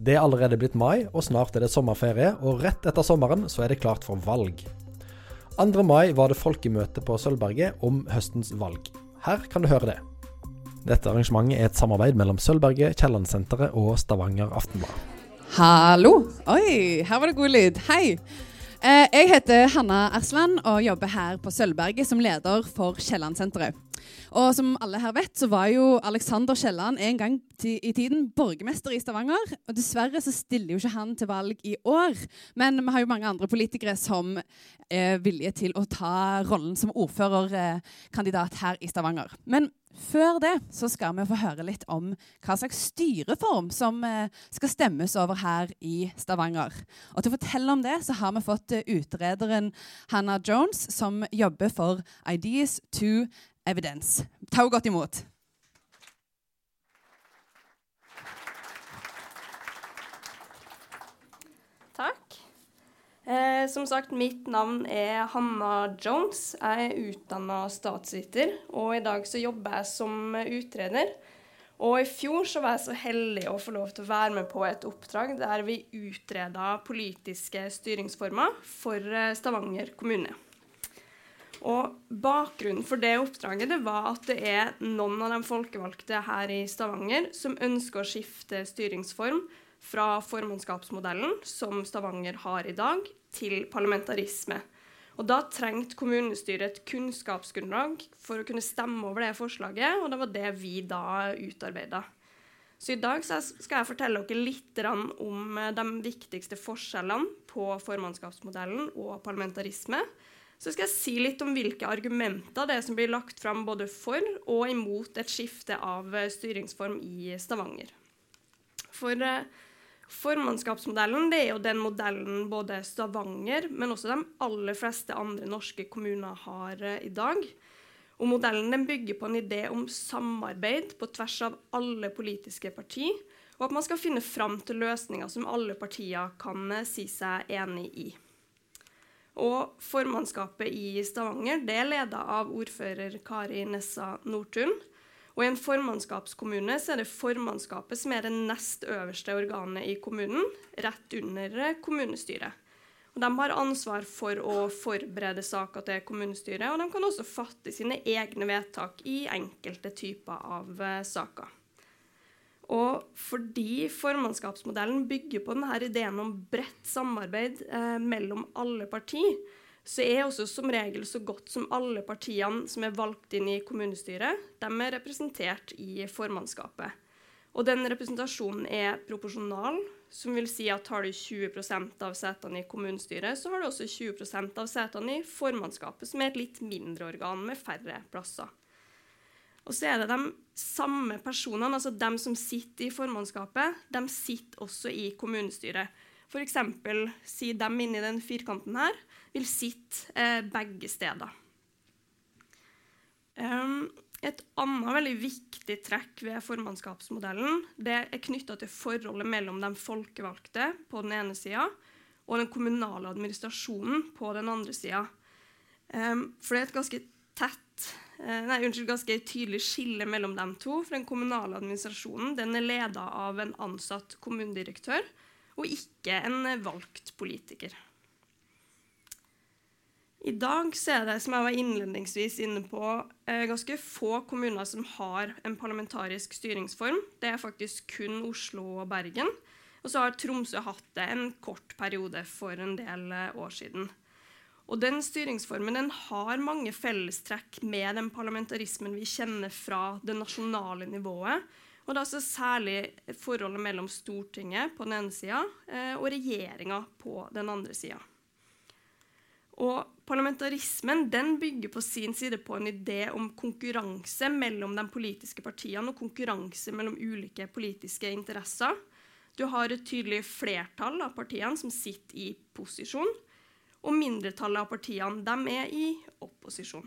Det er allerede blitt mai, og snart er det sommerferie, og rett etter sommeren så er det klart for valg. 2. mai var det folkemøte på Sølvberget om høstens valg. Her kan du høre det. Dette arrangementet er et samarbeid mellom Sølvberget, Kiellandsenteret og Stavanger Aftenblad. Hallo! Oi, her var det god lyd. Hei! Eh, jeg heter Hanna Ersland og jobber her på Sølvberget som leder for Kiellandsenteret. Og som alle her vet, så var jo Alexander Kielland en gang i tiden borgermester i Stavanger. Og dessverre så stiller jo ikke han til valg i år. Men vi har jo mange andre politikere som er villige til å ta rollen som ordførerkandidat her i Stavanger. Men før det så skal vi få høre litt om hva slags styreform som eh, skal stemmes over her i Stavanger. Og Til å fortelle om det så har vi fått eh, utrederen Hannah Jones, som jobber for Ideas to Evidence. Ta henne godt imot. Eh, som sagt, mitt navn er Hanna Jones. Jeg er utdanna statsviter, og i dag så jobber jeg som utreder. Og i fjor så var jeg så heldig å få lov til å være med på et oppdrag der vi utreda politiske styringsformer for eh, Stavanger kommune. Og Bakgrunnen for det oppdraget det var at det er noen av de folkevalgte her i Stavanger som ønsker å skifte styringsform fra formannskapsmodellen som Stavanger har i dag, til parlamentarisme. Og Da trengte kommunestyret et kunnskapsgrunnlag for å kunne stemme over det forslaget, og det var det vi da utarbeida. Så i dag skal jeg fortelle dere litt om eh, de viktigste forskjellene på formannskapsmodellen og parlamentarisme. Så skal jeg si litt om hvilke argumenter det er som blir lagt fram både for og imot et skifte av eh, styringsform i Stavanger. For eh, Formannskapsmodellen er jo den modellen både Stavanger, men også de aller fleste andre norske kommuner har uh, i dag. Og Modellen bygger på en idé om samarbeid på tvers av alle politiske partier, og at man skal finne fram til løsninger som alle partier kan si seg enig i. Og Formannskapet i Stavanger det er leda av ordfører Kari Nessa Nordtun. Og I en formannskapskommune så er det formannskapet som er det nest øverste organet i kommunen, rett under kommunestyret. Og De har ansvar for å forberede saker til kommunestyret, og de kan også fatte sine egne vedtak i enkelte typer av uh, saker. Og fordi formannskapsmodellen bygger på denne ideen om bredt samarbeid eh, mellom alle partier, så er også som regel så godt som alle partiene som er valgt inn i kommunestyret, de er representert i formannskapet. Og den representasjonen er proporsjonal, som vil si at har du 20% av setene i kommunestyret, så har du også 20% av setene i formannskapet, som er et litt mindre organ med færre plasser. Og så er det de samme personene, altså de som sitter i formannskapet, de sitter også i kommunestyret. F.eks. si dem inni den firkanten her vil sitte eh, begge steder. Um, et annet veldig viktig trekk ved formannskapsmodellen det er knytta til forholdet mellom de folkevalgte på den ene sida og den kommunale administrasjonen på den andre sida. Um, for det er et ganske tett, nei, unnskyld, ganske tydelig skille mellom dem to. For den kommunale administrasjonen den er leda av en ansatt kommunedirektør og ikke en valgt politiker. I dag er det som jeg var innledningsvis inne på, eh, ganske få kommuner som har en parlamentarisk styringsform. Det er faktisk kun Oslo og Bergen. Og så har Tromsø hatt det en kort periode for en del eh, år siden. Og den styringsformen den har mange fellestrekk med den parlamentarismen vi kjenner fra det nasjonale nivået. Og det er altså særlig forholdet mellom Stortinget på den ene sida eh, og regjeringa på den andre sida. Og parlamentarismen den bygger på sin side på en idé om konkurranse mellom de politiske partiene og konkurranse mellom ulike politiske interesser. Du har et tydelig flertall av partiene som sitter i posisjon, og mindretallet av partiene de er i opposisjon.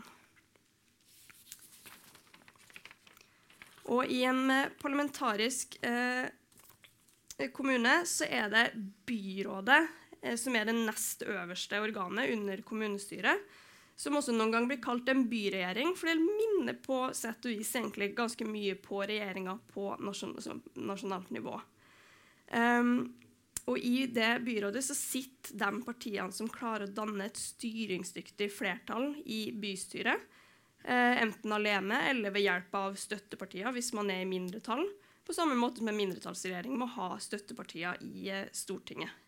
Og i en parlamentarisk eh, kommune så er det byrådet Eh, som er det nest øverste organet under kommunestyret. Som også noen gang blir kalt en byregjering, for det minner på sett og vis egentlig ganske mye på regjeringa på nasjonalt nivå. Um, Um, og i det byrådet så sitter de partiene som klarer å danne et styringsdyktig flertall i bystyret. Eh, enten alene eller ved hjelp av støttepartier hvis man er i mindretall. På samme måte som en mindretallsregjering må ha støttepartier i eh, Stortinget.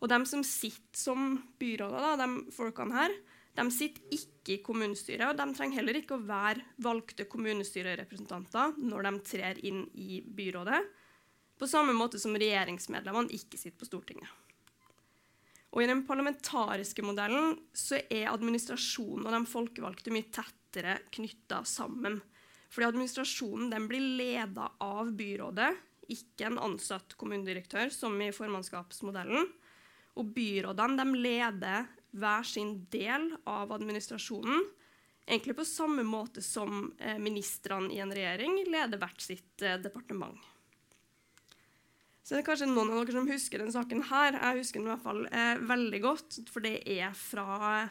Og de som sitter som byråder, da, de folkene her, de sitter ikke i kommunestyret, og de trenger heller ikke å være valgte kommunestyrerepresentanter når de trer inn i byrådet, på samme måte som regjeringsmedlemmene ikke sitter på Stortinget. Og I den parlamentariske modellen så er administrasjonen og de folkevalgte mye tettere knytta sammen. Fordi administrasjonen den blir leda av byrådet, ikke en ansatt kommunedirektør, som i formannskapsmodellen. Og byrådene de leder hver sin del av administrasjonen. Egentlig på samme måte som eh, ministrene i en regjering leder hvert sitt eh, departement. Så det er kanskje noen av dere som husker denne saken her. Jeg husker den i hvert fall eh, veldig godt, for det er fra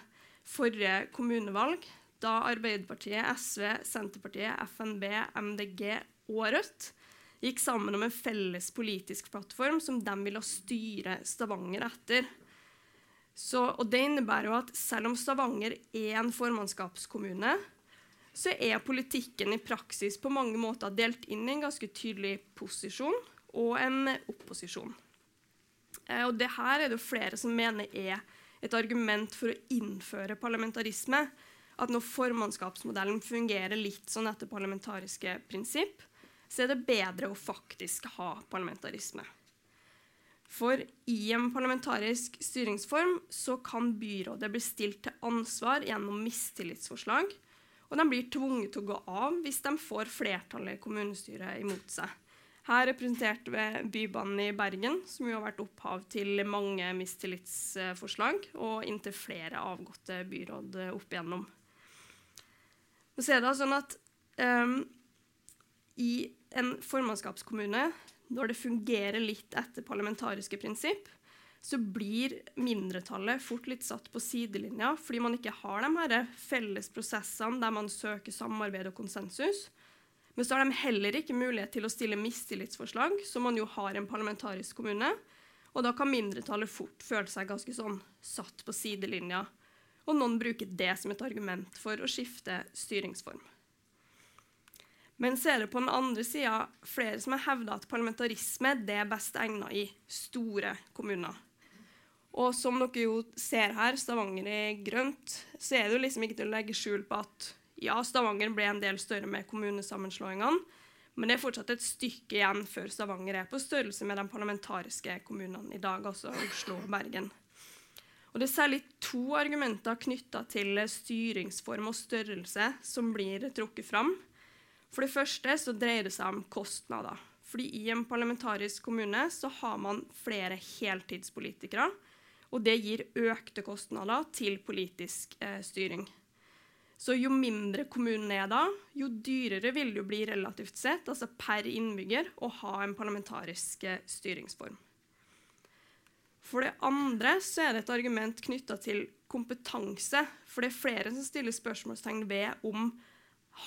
forrige kommunevalg, da Arbeiderpartiet, SV, Senterpartiet, FNB, MDG og Rødt gikk sammen om en felles politisk plattform som de ville styre Stavanger etter. Så, og Det innebærer jo at selv om Stavanger er en formannskapskommune, så er politikken i praksis på mange måter delt inn i en ganske tydelig posisjon og en opposisjon. Eh, og det her er det flere som mener er et argument for å innføre parlamentarisme. At når formannskapsmodellen fungerer litt sånn etter parlamentariske prinsipp, så er det bedre å faktisk ha parlamentarisme. For i en parlamentarisk styringsform så kan byrådet bli stilt til ansvar gjennom mistillitsforslag, og de blir tvunget til å gå av hvis de får flertallet i kommunestyret imot seg. Her representert ved Bybanen i Bergen, som jo har vært opphav til mange mistillitsforslag, og inntil flere avgåtte byråd opp igjennom. Så er det sånn at um, i en formannskapskommune når det fungerer litt etter parlamentariske prinsipp, så blir mindretallet fort litt satt på sidelinja fordi man ikke har de her felles prosessene der man søker samarbeid og konsensus. Men så har de heller ikke mulighet til å stille mistillitsforslag, som man jo har i en parlamentarisk kommune. Og da kan mindretallet fort føle seg ganske sånn satt på sidelinja. Og noen bruker det som et argument for å skifte styringsform. Men så er det på den andre sida flere som har hevda at parlamentarisme det er best egna i store kommuner. Og som dere jo ser her, Stavanger i grønt, så er det jo liksom ikke til å legge skjul på at ja, Stavanger ble en del større med kommunesammenslåingene, men det er fortsatt et stykke igjen før Stavanger er på størrelse med de parlamentariske kommunene i dag, altså Oslo og Bergen. Og Det er særlig to argumenter knytta til styringsform og størrelse som blir trukket fram. For det første så dreier det seg om kostnader. Fordi I en parlamentarisk kommune så har man flere heltidspolitikere. Og det gir økte kostnader til politisk eh, styring. Så jo mindre kommunen er da, jo dyrere vil det jo bli relativt sett, altså per innbygger, å ha en parlamentarisk eh, styringsform. For det andre så er det et argument knytta til kompetanse. For det er flere som stiller spørsmålstegn ved om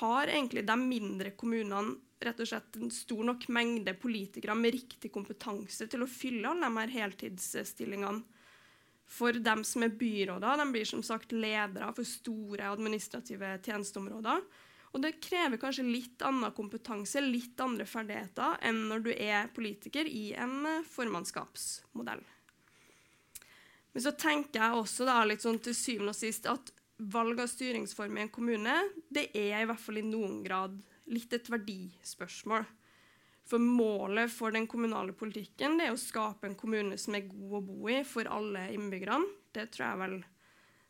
har egentlig de mindre kommunene rett og slett en stor nok mengde politikere med riktig kompetanse til å fylle alle de her heltidsstillingene. For dem som er byråder, de blir som sagt ledere for store administrative tjenesteområder. Og det krever kanskje litt annen kompetanse, litt andre ferdigheter, enn når du er politiker i en formannskapsmodell. Men så tenker jeg også da, litt sånn til syvende og sist at valg av styringsform i en kommune det er i hvert fall i noen grad litt et verdispørsmål. For målet for den kommunale politikken det er å skape en kommune som er god å bo i for alle innbyggerne. Det tror jeg vel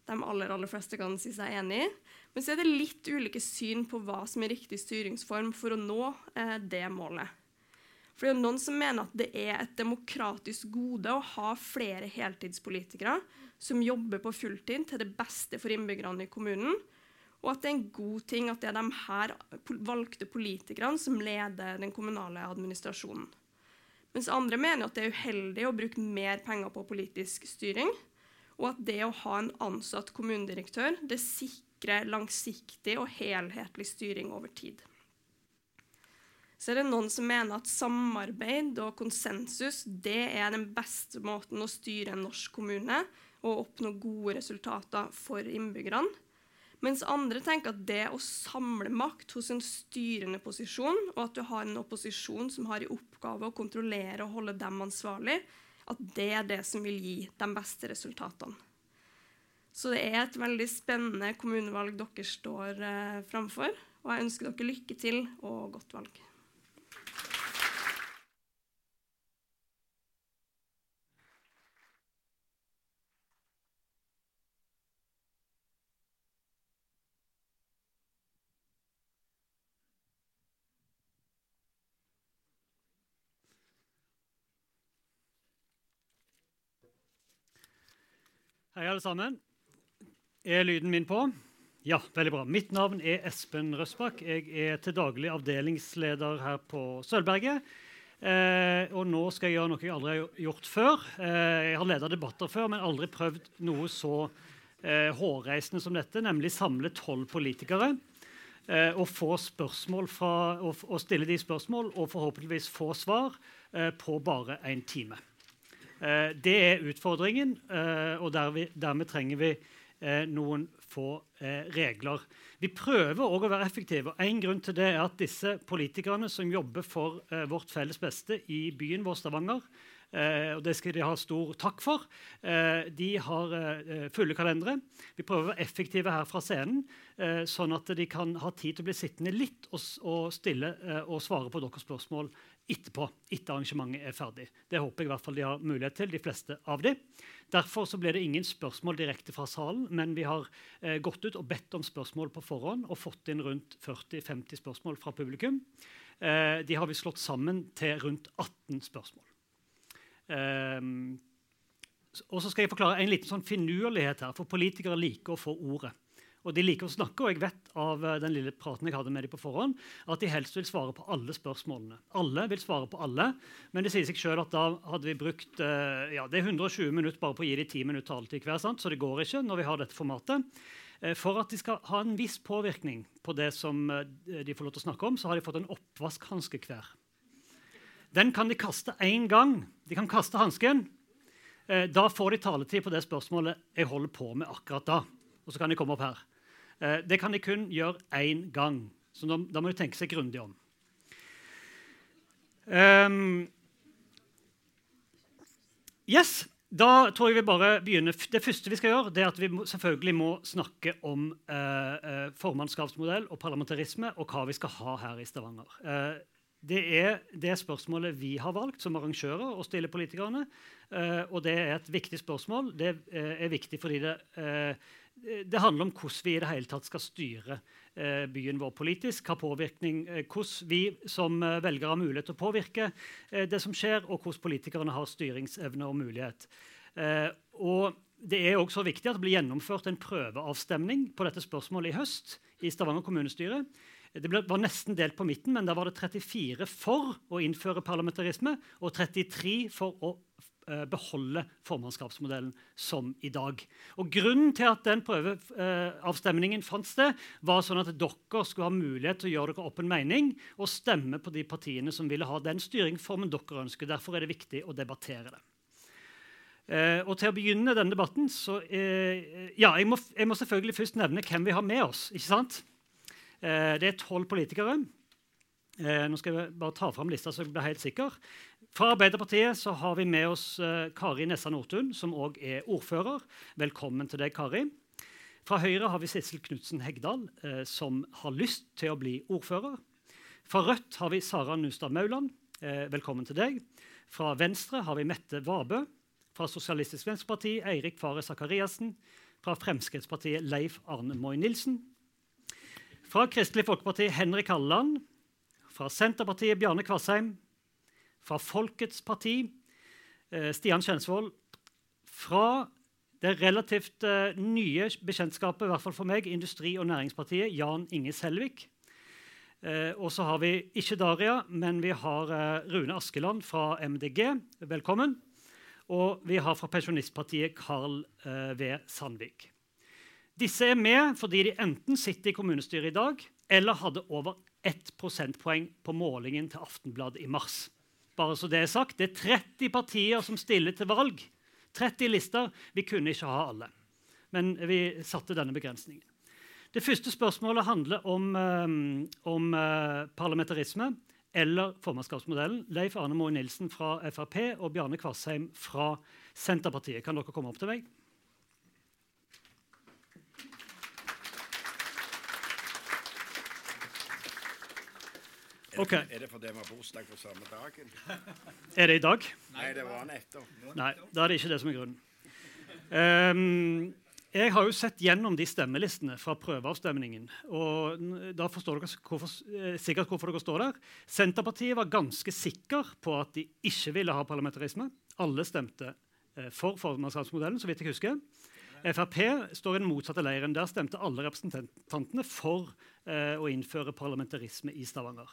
de aller, aller fleste kan si seg enig i. Men så er det litt ulike syn på hva som er riktig styringsform for å nå eh, det målet. For det er noen som mener at det er et demokratisk gode å ha flere heltidspolitikere som jobber på fulltid til det beste for innbyggerne i kommunen, og at det er en god ting at det er de her valgte politikerne som leder den kommunale administrasjonen. Mens andre mener at det er uheldig å bruke mer penger på politisk styring, og at det å ha en ansatt kommunedirektør det sikrer langsiktig og helhetlig styring over tid. Så er det noen som mener at samarbeid og konsensus det er den beste måten å styre en norsk kommune og oppnå gode resultater for innbyggerne. Mens andre tenker at det å samle makt hos en styrende posisjon, og at du har en opposisjon som har i oppgave å kontrollere og holde dem ansvarlig, at det er det som vil gi de beste resultatene. Så det er et veldig spennende kommunevalg dere står eh, framfor. Og jeg ønsker dere lykke til og godt valg. Hei, alle sammen. Er lyden min på? Ja, veldig bra. Mitt navn er Espen Røsbakk. Jeg er til daglig avdelingsleder her på Sølvberget. Eh, og nå skal jeg gjøre noe jeg aldri har gjort før. Eh, jeg har ledet debatter før, men aldri prøvd noe så eh, hårreisende som dette, nemlig samle tolv politikere. Eh, og få spørsmål fra, og, og, stille de spørsmål og forhåpentligvis få svar eh, på bare en time. Eh, det er utfordringen, eh, og dermed trenger vi eh, noen få regler. Vi prøver òg å være effektive. og En grunn til det er at disse politikerne som jobber for vårt felles beste i byen vår Stavanger, og det skal de ha stor takk for. de har fulle kalendere. Vi prøver å være effektive her fra scenen, sånn at de kan ha tid til å bli sittende litt og stille og svare på deres spørsmål etterpå. etter arrangementet er ferdig. Det håper jeg i hvert fall de har mulighet til, de fleste av de. Derfor så ble det ingen spørsmål direkte fra salen, men vi har eh, gått ut og bedt om spørsmål på forhånd og fått inn rundt 40-50 spørsmål fra publikum. Eh, de har vi slått sammen til rundt 18 spørsmål. Eh, og så skal jeg forklare en liten sånn finurlighet her, for politikere liker å få ordet. Og de liker å snakke, og jeg vet av eh, den lille praten jeg hadde med dem på forhånd, at de helst vil svare på alle spørsmålene. Alle vil svare på alle, men det sier seg sjøl at da hadde vi brukt eh, ja, det er 120 minutter bare på å gi dem 10 minutter taletid hver, sant? så det går ikke når vi har dette formatet. Eh, for at de skal ha en viss påvirkning på det som de får lov til å snakke om, så har de fått en oppvaskhanske hver. Den kan de kaste én gang. De kan kaste hansken. Da får de taletid på det spørsmålet jeg holder på med akkurat da. Og så kan de komme opp her. Eh, det kan de kun gjøre én gang, så da, må de tenke seg grundig om. Um, yes, Da tror jeg vi bare begynner. Det første vi skal gjøre, det er at vi selvfølgelig må snakke om uh, uh, formannskapsmodell og parlamentarisme og hva vi skal ha her i Stavanger. Uh, det er det spørsmålet vi har valgt som arrangører å stille politikerne. og det er et viktig spørsmål. Det er viktig fordi det det handler om hvordan vi i det hele tatt skal styre eh, byen vår politisk. Hva påvirkning, eh, Hvordan vi som eh, velgere har mulighet til å påvirke eh, det som skjer, og hvordan politikerne har styringsevne og mulighet. Eh, og det er også viktig at det blir gjennomført en prøveavstemning på dette spørsmålet i høst i Stavanger kommunestyre. Det ble, var nesten delt på midten, men der var det 34 for å innføre parlamentarisme og 33 for å Eh, beholde formannskapsmodellen som i dag. Og Grunnen til at den prøveavstemningen fant sted, var sånn at dere skulle ha mulighet til å gjøre dere opp en mening og stemme på de partiene som ville ha den styringsformen dere ønsker. Derfor er det viktig å debattere det. Eh, og Til å begynne denne debatten så, eh, ja, jeg må, jeg må, selvfølgelig først nevne hvem vi har med oss. ikke sant? Eh, det er tolv politikere. Eh, nå skal jeg bare ta fram lista så jeg blir helt sikker. Fra Arbeiderpartiet så har vi med oss uh, Kari Nessa Nordtun, som òg er ordfører. Velkommen til deg, Kari. Fra Høyre har vi Sissel Knutsen Hegdal, uh, som har lyst til å bli ordfører. Fra Rødt har vi Sara Nustad Mauland. Uh, velkommen til deg. Fra Venstre har vi Mette Vabø. Fra Sosialistisk Venstreparti Eirik Faret Sakariassen. Fra Fremskrittspartiet Leif Arne Moy Nilsen. Fra Kristelig Folkeparti Henrik Halleland. Fra Senterpartiet Bjarne Kvassheim fra Folkets parti, eh, Stian Kjensvold. Fra det relativt uh, nye bekjentskapet, i hvert fall for meg, Industri- og Næringspartiet, Jan Inge Selvik. Uh, og så har vi ikke Daria, men vi har Rune Askeland fra MDG. Velkommen. Og vi har fra Pensjonistpartiet Carl V. Sandvik. Disse er med fordi de enten sitter i kommunestyret i dag eller hadde over ett prosentpoeng på målingen til Aftenbladet i mars. Bare så det er sagt, det er 30 partier som stiller til valg. 30 lister. Vi kunne ikke ha alle. Men vi satte denne begrensningen. Det første spørsmålet handler om, um, om uh, parlamentarisme eller formannskapsmodellen. Leif Arne Moe Nilsen fra Frp og Bjarne Kvassheim fra Senterpartiet. Kan dere komme opp til meg? Okay. Er det fordi vi har bursdag på samme dagen? Er det i dag? Nei, det var nettopp. Nei, da er det ikke det som er grunnen. Um, jeg har jo sett gjennom de stemmelistene fra prøveavstemningen. og Da forstår dere hvorfor, eh, sikkert hvorfor dere står der. Senterpartiet var ganske sikker på at de ikke ville ha parlamentarisme. Alle stemte eh, for formannskapsmodellen, så vidt jeg husker. Frp står i den motsatte leiren. Der stemte alle representantene for eh, å innføre parlamentarisme i Stavanger.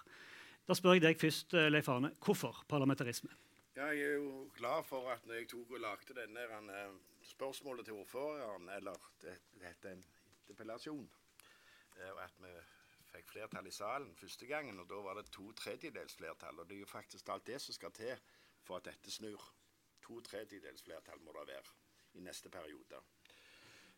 Da spør jeg deg først, eh, Leif Arne, hvorfor parlamentarisme? Ja, jeg er jo glad for at når jeg tok og lagde denne uh, spørsmålet til ordføreren, eller det, heter en interpellasjon, uh, og at vi fikk flertall i salen første gangen, og da var det to tredjedels flertall. Og det er jo faktisk alt det som skal til for at dette snur. To tredjedels flertall må det være i neste periode.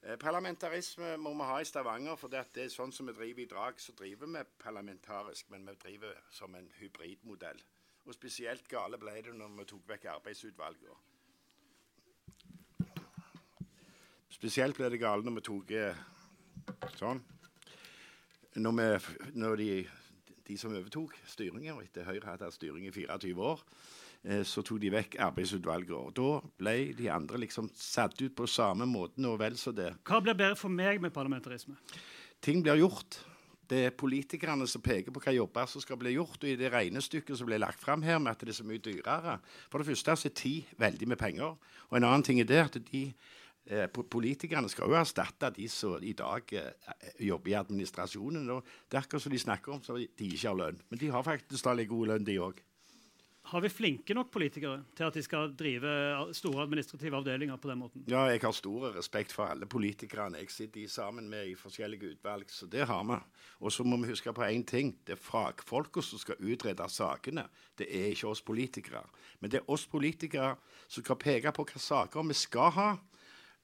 Eh, parlamentarisme må vi ha i Stavanger, for det er sånn som vi driver i Drag, så driver vi parlamentarisk, men vi driver som en hybridmodell. Og spesielt gale ble det når vi tok vekk arbeidsutvalget. Spesielt ble det gale når vi tok eh, sånn. Når, vi, når de, de, som overtok styringen, etter Høyre hadde hatt styring i 24 år, så tok de vekk arbeidsutvalget. Og da ble de andre liksom satt ut på samme måten og vel så det. Hva blir bedre for meg med parlamentarisme? Ting blir gjort. Det er politikerne som peker på hva jobber som skal bli gjort. Og i det regnestykket som ble lagt fram her, med at det er så mye dyrere For det første så er tid veldig med penger. Og en annen ting er det at de eh, Politikerne skal jo erstatte de som i dag eh, jobber i administrasjonen. Og er akkurat som de snakker om, så de ikke har lønn. Men de har faktisk da litt god lønn, de òg. Har vi flinke nok politikere til at de skal drive store administrative avdelinger på den måten? Ja, jeg har stor respekt for alle politikerne jeg sitter sammen med i forskjellige utvalg. Så det har vi. Og så må vi huske på én ting. Det er fagfolka som skal utrede sakene. Det er ikke oss politikere. Men det er oss politikere som skal peke på hvilke saker vi skal ha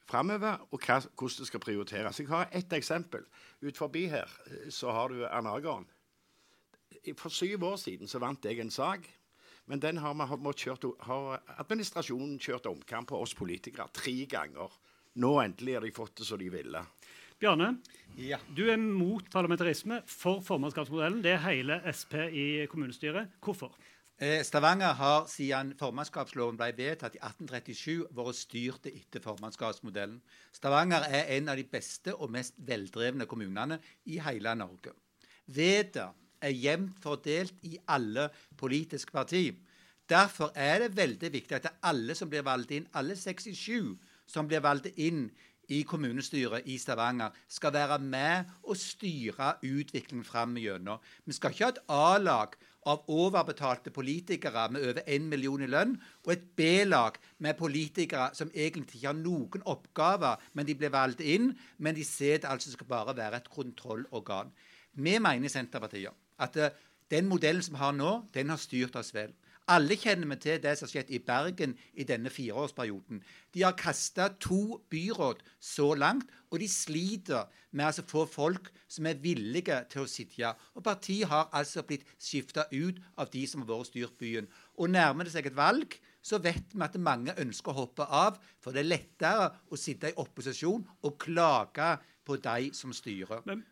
framover, og hva, hvordan det skal prioriteres. Jeg har ett eksempel. Ut forbi her eh, så har du Anagon. For syv år siden så vant jeg en sak men den har, vi, kjørt, har administrasjonen kjørt omkamp på oss politikere tre ganger. Nå endelig har de fått det som de ville. Bjarne, ja. du er mot parlamentarisme, for formannskapsmodellen. Det er hele Sp i kommunestyret. Hvorfor? Eh, Stavanger har siden formannskapsloven ble vedtatt i 1837, vært styrt etter formannskapsmodellen. Stavanger er en av de beste og mest veldrevne kommunene i hele Norge. Vedet er jevnt fordelt i alle politiske partier. Derfor er det veldig viktig at alle som blir valgt inn, alle 67 som blir valgt inn i kommunestyret i Stavanger, skal være med og styre utviklingen framover. Vi skal ikke ha et A-lag av overbetalte politikere med over 1 million i lønn, og et B-lag med politikere som egentlig ikke har noen oppgaver, men de blir valgt inn, men de ser det altså skal bare være et kontrollorgan. Vi mener i Senterpartiet at uh, den modellen som vi har nå, den har styrt oss vel. Alle kjenner vi til det som har skjedd i Bergen i denne fireårsperioden. De har kasta to byråd så langt, og de sliter med å få folk som er villige til å sitte. Og partiet har altså blitt skifta ut av de som har vært styrt byen. Og nærmer det seg et valg, så vet vi at mange ønsker å hoppe av, for det er lettere å sitte i opposisjon og klage på de som styrer. Men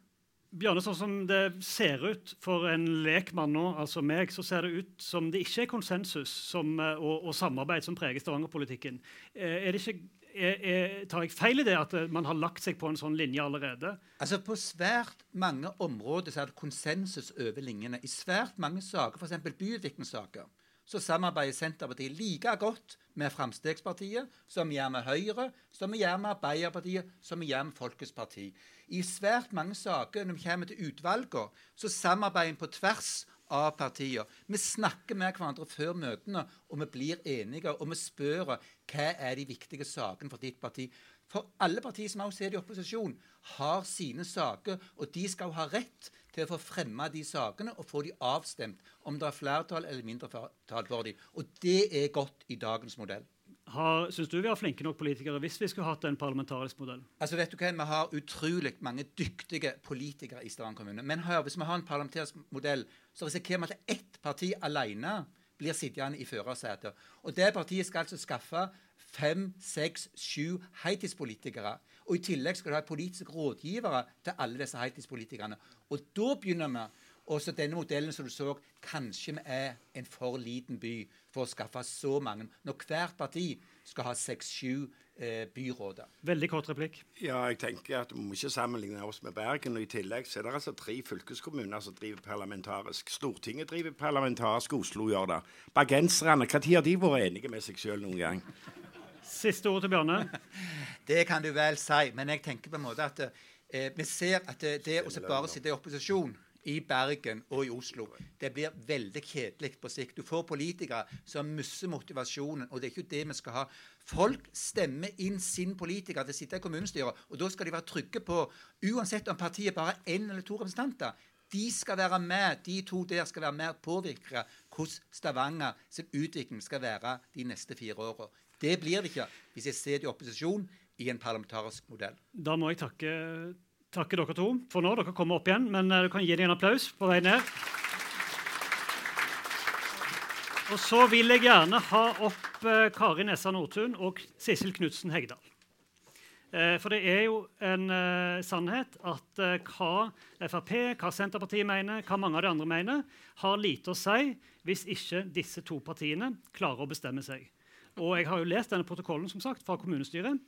Bjørne, sånn som det ser ut for en lekmann nå, altså meg, så ser det ut som det ikke er konsensus som, eh, og, og, samarbeid som preger Stavanger-politikken. Eh, er det ikke er, er, tar jeg feil i det at eh, man har lagt seg på en sånn linje allerede? Altså På svært mange områder så er det konsensus over linjene. I svært mange saker, f.eks. byutviklingssaker, så samarbeider Senterpartiet like godt med Fremskrittspartiet som vi gjør med Høyre, som vi gjør med Arbeiderpartiet, som vi gjør med Folkets Parti. I svært mange saker når vi kommer til utvalgene, så samarbeider vi på tvers av partier. Vi snakker med hverandre før møtene, og vi blir enige. Og vi spør hva er de viktige sakene for ditt parti. For alle partier som også er i opposisjon, har sine saker, og de skal ha rett til å få fremma de sakene og få de avstemt, om det er flertall eller mindretall for dem. Og det er godt i dagens modell. Syns du vi har flinke nok politikere hvis vi skulle hatt en parlamentarisk modell? Altså vet du hva, Vi har utrolig mange dyktige politikere i Stavanger kommune. Men hør, hvis vi har en parlamentarisk modell, så risikerer vi at ett parti alene blir sittende i førersetet. Og det partiet skal altså skaffe fem, seks, sju heltidspolitikere. Og i tillegg skal du ha politiske rådgivere til alle disse heltidspolitikerne. Og da begynner vi. Også denne modellen som du så, kanskje vi er en for liten by for å skaffe så mange. Når hvert parti skal ha seks-sju eh, byråder. Veldig kort replikk. Ja, jeg tenker at Vi må ikke sammenligne oss med Bergen. og I tillegg så er det altså tre fylkeskommuner som driver parlamentarisk. Stortinget driver parlamentarisk, Oslo gjør det. Bergenserne, når har de vært enige med seg sjøl noen gang? Siste ord til Bjørne. Det kan du vel si, men jeg tenker på en måte at eh, vi ser at det, det å bare sitte i opposisjon i Bergen og i Oslo. Det blir veldig kjedelig på sikt. Du får politikere som mister motivasjonen, og det er ikke det vi skal ha. Folk stemmer inn sin politiker til å sitte i kommunestyret, og da skal de være trygge på, uansett om partiet bare har én eller to representanter, de skal være med, de to der skal være med og påvirke hvordan Stavanger sin utvikling skal være de neste fire åra. Det blir det ikke hvis jeg sitter i opposisjon i en parlamentarisk modell. Da må jeg takke, takke dere to for nå. Dere kommer opp igjen, men eh, du kan gi dem en applaus på vei ned. Og så vil jeg gjerne ha opp eh, Kari Nessa Nordtun og Sissel Knutsen Hegdal. Eh, for det er jo en uh, sannhet at uh, hva Frp, hva Senterpartiet mener, hva mange av de andre mener, har lite å si hvis ikke disse to partiene klarer å bestemme seg. Og jeg har jo lest denne protokollen som sagt, fra kommunestyret.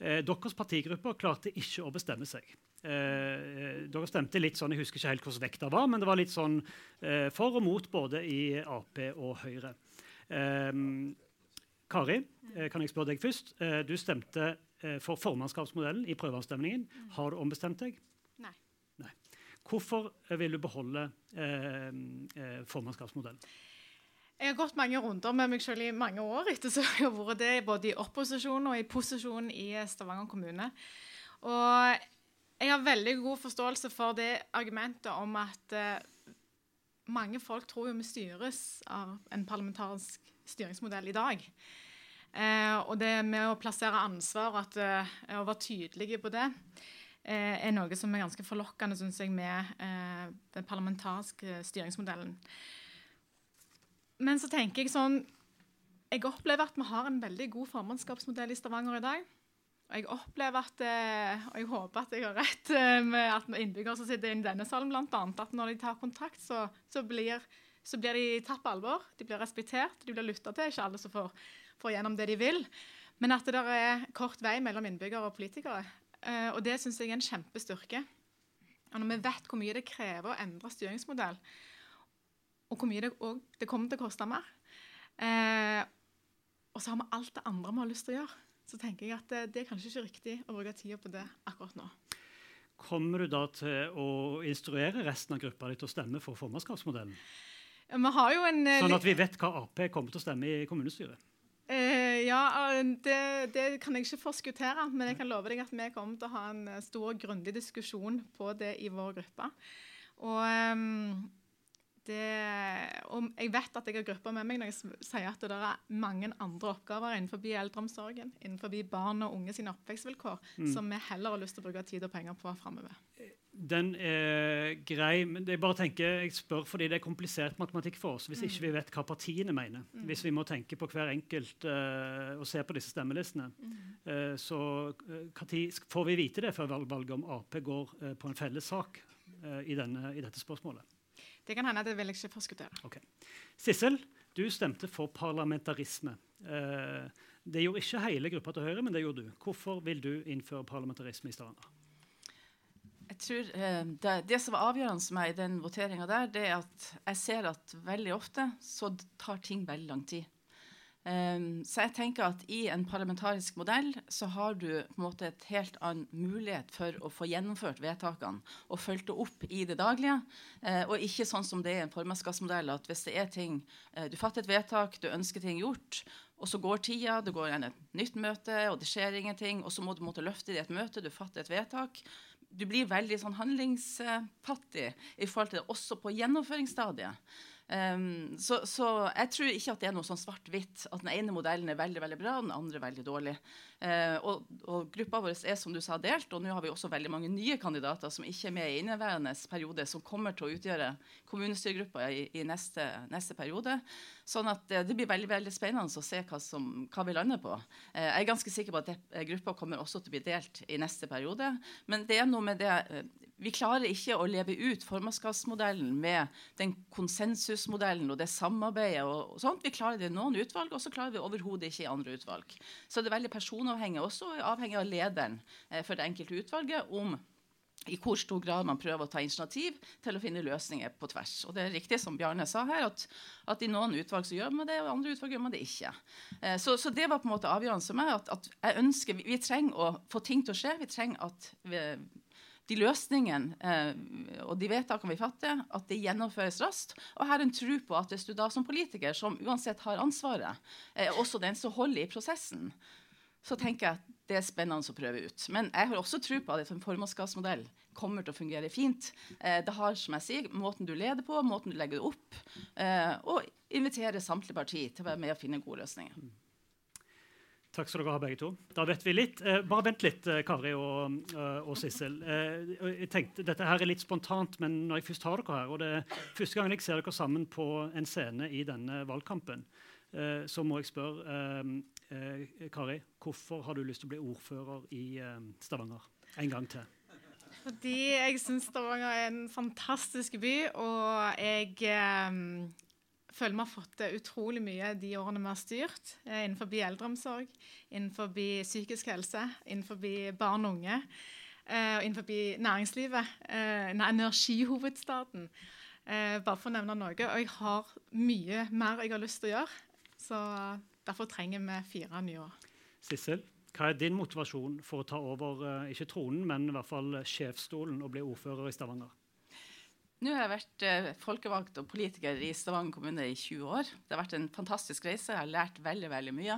Eh, deres partigrupper klarte ikke å bestemme seg. Eh, dere stemte litt sånn, Jeg husker ikke helt hvordan vekta var, men det var litt sånn eh, for og mot både i Ap og Høyre. Eh, Kari, eh, kan jeg spørre deg først? Eh, du stemte for formannskapsmodellen i prøveavstemningen. Har du ombestemt deg? Nei. Nei. Hvorfor vil du beholde formannskapsmodellen? Jeg har gått mange runder med meg selv i mange år etter så jeg har vært det både i opposisjon og i posisjon i Stavanger kommune. Og jeg har veldig god forståelse for det argumentet om at uh, mange folk tror jo vi styres av en parlamentarisk styringsmodell i dag. Uh, og det med å plassere ansvar og uh, å være tydelige på det er noe som er ganske forlokkende synes jeg, med den parlamentariske styringsmodellen. Men så tenker jeg sånn Jeg opplever at vi har en veldig god formannskapsmodell i Stavanger i dag. Og jeg opplever at, eh, og jeg håper at jeg har rett eh, med at innbyggere som sitter i denne salen, annet, at når de tar kontakt, så, så, blir, så blir, de tatt på alvor. De blir respektert, de blir lytta til. Ikke alle som får, får gjennom det de vil. Men at det der er kort vei mellom innbyggere og politikere. Eh, og det syns jeg er en kjempestyrke. Og når vi vet hvor mye det krever å endre styringsmodell, og hvor mye det, det, kommer til å koste mer. Eh, og så har vi alt det andre vi har lyst til å gjøre. Så tenker jeg at det, det er kanskje ikke riktig å bruke tida på det akkurat nå. Kommer du da til å instruere resten av gruppa di til å stemme for formannskapsmodellen? Vi har jo en... Eh, sånn at vi vet hva Ap kommer til å stemme i kommunestyret? Eh, ja, eh, det, det, kan jeg ikke forskuttere. Men jeg kan love deg at vi kommer til å ha en stor og grundig diskusjon på det i vår gruppe. Og... Um, det, og jeg vet at jeg har grupper med meg når jeg sier at det er mange andre oppgaver innenfor eldreomsorgen, innenfor barn og unge sine oppvekstvilkår, mm. som vi heller har lyst til å bruke tid og penger på framover. Den er grei, men jeg bare tenker, jeg spør fordi det er komplisert matematikk for oss. Hvis mm. ikke vi vet hva partiene mener. Mm. Hvis vi må tenke på hver enkelt uh, og se på disse stemmelistene. Uh, så uh, får vi vite det før valget om Ap går på en felles sak i, denne, i dette spørsmålet? Det kan hende, at det vil jeg ikke forskuttere. Okay. Sissel, du stemte for parlamentarisme. Eh, det gjorde ikke hele gruppa til Høyre, men det gjorde du. Hvorfor vil du innføre parlamentarisme i Stavanger? Jeg tror eh, det, det, som var avgjørende for meg i den voteringa der, det er at jeg ser at veldig ofte så tar ting veldig lang tid. Um, så jeg tenker at i en parlamentarisk modell så har du på en måte et helt annen mulighet for å få gjennomført vedtakene og fulgt det opp i det daglige. Uh, og ikke sånn som det er i en formannskapsmodell, at hvis det er ting uh, Du fatter et vedtak, du ønsker ting gjort, og så går tida, det går igjen et nytt møte, og det skjer ingenting, og så må du måtte løfte det i et møte, du fatter et vedtak. du blir veldig sånn handlingsfattig i forhold til det, også på gjennomføringsstadiet. Um, så, så, jeg tror ikke at det er noe sånn svart-hvitt. At den ene modellen er veldig veldig bra, den andre veldig dårlig. Uh, og, og, gruppa vår er som du sa delt, og nå har vi også veldig mange nye kandidater som ikke er med i inneværende periode, som kommer til å utgjøre kommunestyregruppa i, i neste, neste, periode. Sånn at uh, det blir veldig veldig spennende å se hva, som, hva vi lander på. Uh, jeg er ganske sikker på at gruppa kommer også til å bli delt i neste periode. Men det er noe med det vi klarer ikke å leve ut formannskapsmodellen med den konsensusmodellen og det samarbeidet. og, sånt. Vi klarer det i noen utvalg, og så klarer vi overhodet ikke i andre utvalg. Så det er veldig personavhengig, også avhengig av lederen eh, for det enkelte utvalget, om i hvor stor grad man prøver å ta initiativ til å finne løsninger på tvers. Og det er riktig som Bjarne sa her, at, at i noen utvalg så gjør man det, og i andre utvalg gjør man det ikke. Eh, så, så, det var på en måte avgjørende for meg. At, at jeg ønsker, vi, vi, trenger å få ting til å skje. Vi trenger at vi, de løsningene eh, og de vedtakene vi fatter, at det gjennomføres raskt. Og her er en tro på at hvis du da som politiker, som uansett har ansvaret, eh, også den som holder i prosessen, så tenker jeg at det er spennende å prøve ut. Men jeg har også tro på at en formannskapsmodell kommer til å fungere fint. Eh, det har, som jeg sier, måten du leder på, måten du legger det opp, eh, og inviterer samtlige partier til å være med og finne gode løsninger. Takk skal dere ha, begge to. Da vet vi litt. Eh, bare vent litt, eh, Kari og, uh, og Sissel. Eh, jeg tenkte, dette her er litt spontant, men når jeg først har dere her, og det er første gang jeg ser dere sammen på en scene i denne valgkampen, eh, så må jeg spørre eh, Kari, hvorfor har du lyst til å bli ordfører i Stavanger en gang til? Fordi jeg syns Stavanger er en fantastisk by, og jeg føler vi har fått til utrolig mye de årene vi har styrt. Eh, innenfor eldreomsorg, innenfor psykisk helse, innenfor barn og unge. Eh, og innenfor næringslivet. Eh, energihovedstaden. bare for å nevne noe. Og jeg har mye mer jeg har lyst til å gjøre. Så derfor trenger vi fire nye år. Sissel, hva er din motivasjon for å ta over ikke tronen, men i hvert fall sjefsstolen og bli ordfører i Stavanger? Nå har jeg vært eh, folkevalgt og politiker i Stavanger kommune i 20 år. Det har vært en fantastisk reise. Jeg har lært veldig veldig mye.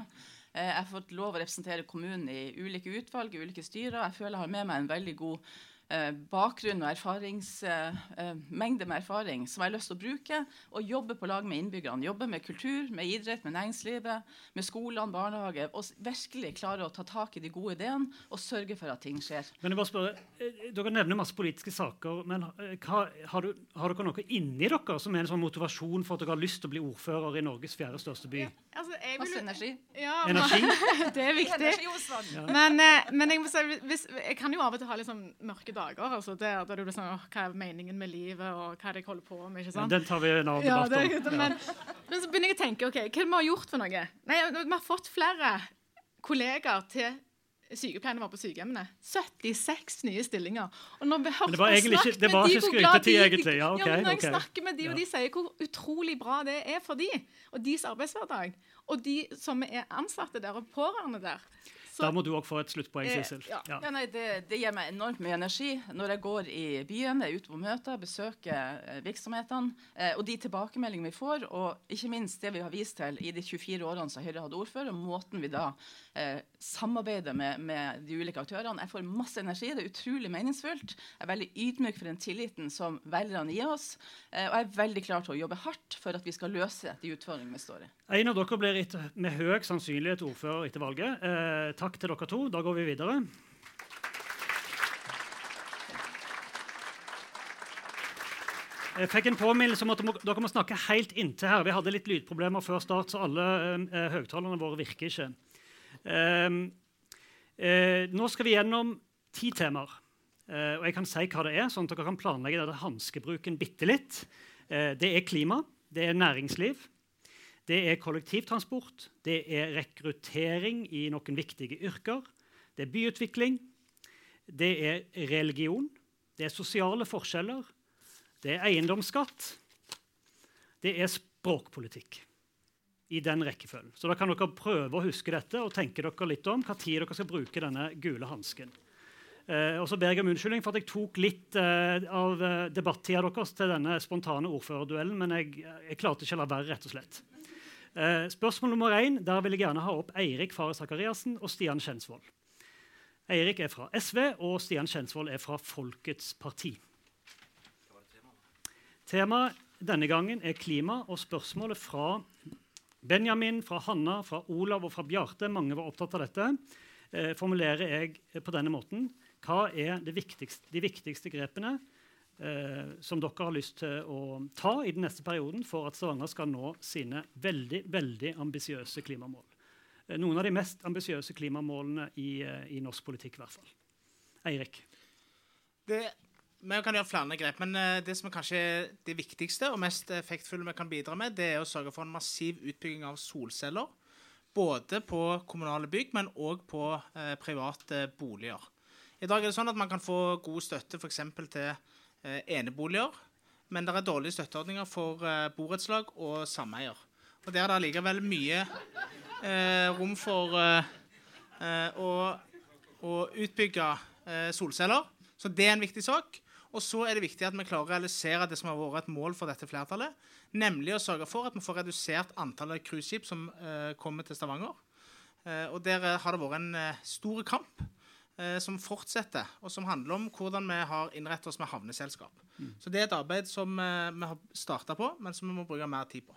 Eh, jeg har fått lov å representere kommunen i ulike utvalg, i ulike styrer. Jeg føler jeg har med meg en veldig god eh, bakgrunn og erfarings, eh, eh, mengde med erfaring som jeg har lyst til å bruke, og jobbe på lag med innbyggerne. Jobbe med kultur, med idrett, med næringslivet, med skolene, barnehage. Og virkelig klare å ta tak i de gode ideene og sørge for at ting skjer. Men jeg bare spør, eh, Dere nevner masse politiske saker, men har, har, du, har, dere noe inni dere som er en sånn motivasjon for at dere har lyst til å bli ordfører i Norges fjerde største by? Ja, altså, vil, Masse energi. Ja, energi? det er viktig. Ja. Men, men jeg, si, hvis, jeg, kan jo av og til ha litt sånn mørke dager. altså der, der du blir sånn, Hva er meningen med livet, og hva er det jeg holder på med? ikke sant? Ja, den tar vi en annen debatt om. Ja, men, men, så begynner jeg å tenke ok, hva har vi har gjort for noe? Nei, Vi har fått flere kollegaer til sykepleierne våre på sykehjemmene. 76 nye stillinger. Og når vi har det var egentlig ikke, det var ikke skrytetid, egentlig. Ja, okay, ja, når jeg okay. snakker med de, og de sier hvor utrolig bra det er for de, og deres arbeidshverdag, og de som er ansatte der, og pårørende der, så, da må du òg få et sluttpoeng, eh, ja. Ja. Ja. Nei, det, det, gir meg enormt mye energi når jeg går i byen, er ute på møter, besøker eh, virksomhetene. Eh, og de tilbakemeldingene vi får, og ikke minst det vi har vist til i de 24 årene som Høyre hadde ordfører, og måten vi da eh, samarbeider med, med, de ulike aktørene. Jeg får masse energi. Det er utrolig meningsfullt. Jeg er veldig ydmyk for den tilliten som velgerne gir oss. Eh, og jeg er veldig klar til å jobbe hardt for at vi skal løse de utfordringene vi står i. En av dere blir med høy sannsynlighet ordfører etter valget. Eh, takk til dere to. Da går vi videre. Jeg fikk en påminnelse om at dere må snakke helt inntil her. Vi hadde litt lydproblemer før start, så alle eh, høyttalerne våre virker ikke. Eh, eh, nå skal vi gjennom ti temaer. Eh, og jeg kan si hva det er, sånn at dere kan planlegge denne hanskebruken bitte litt. Eh, det er klima, det er næringsliv, det er kollektivtransport, det er rekruttering i noen viktige yrker, det er byutvikling, det er religion, det er sosiale forskjeller, det er eiendomsskatt, det er språkpolitikk. I den rekkefølgen. Så da kan dere prøve å huske dette og tenke dere litt om hva tid dere skal bruke denne gule hansken. Eh, og så ber jeg om unnskyldning for at jeg tok litt eh, av eh, debattida deres til denne spontane ordførerduellen, men jeg, jeg klarte ikke å la være, rett og slett. Eh, spørsmål nummer én, Der vil jeg gjerne ha opp Eirik Fare Sakariassen og Stian Kjensvold. Eirik er fra SV, og Stian Kjensvold er fra Folkets parti. Temaet denne gangen er klima, og spørsmålet fra Benjamin, fra Hanna, fra Olav og fra Bjarte, mange var opptatt av dette, eh, formulerer jeg på denne måten. Hva er viktigste, de viktigste grepene eh, som dere har lyst til å ta i den neste perioden for at Stavanger skal nå sine veldig, veldig ambisiøse klimamål? Eh, noen av de mest ambisiøse klimamålene i, eh, i, norsk politikk, i hvert fall. Eirik? Det vi kan gjøre flere grep, men eh, det som er kanskje det viktigste og mest effektfulle vi kan bidra med, det er å sørge for en massiv utbygging av solceller. Både på kommunale bygg, men òg på eh, private boliger. I dag er det sånn at man kan få god støtte f.eks. til eh, eneboliger, men det er dårlige støtteordninger for eh, borettslag og sameier. Og Der er det allikevel mye rom for å, utbygge solceller. Så det er en viktig sak. Og så er det viktig at vi klarer å realisere det som har vært et mål for dette flertallet, nemlig å sørge for at vi får redusert antallet cruiseskip som uh, kommer til Stavanger. Uh, og Der uh, har det vært en stor kamp som fortsetter, og som handler om hvordan vi har innrettet oss med havneselskap. Mm. Så Det er et arbeid som vi har starta på, men som vi må bruke mer tid på.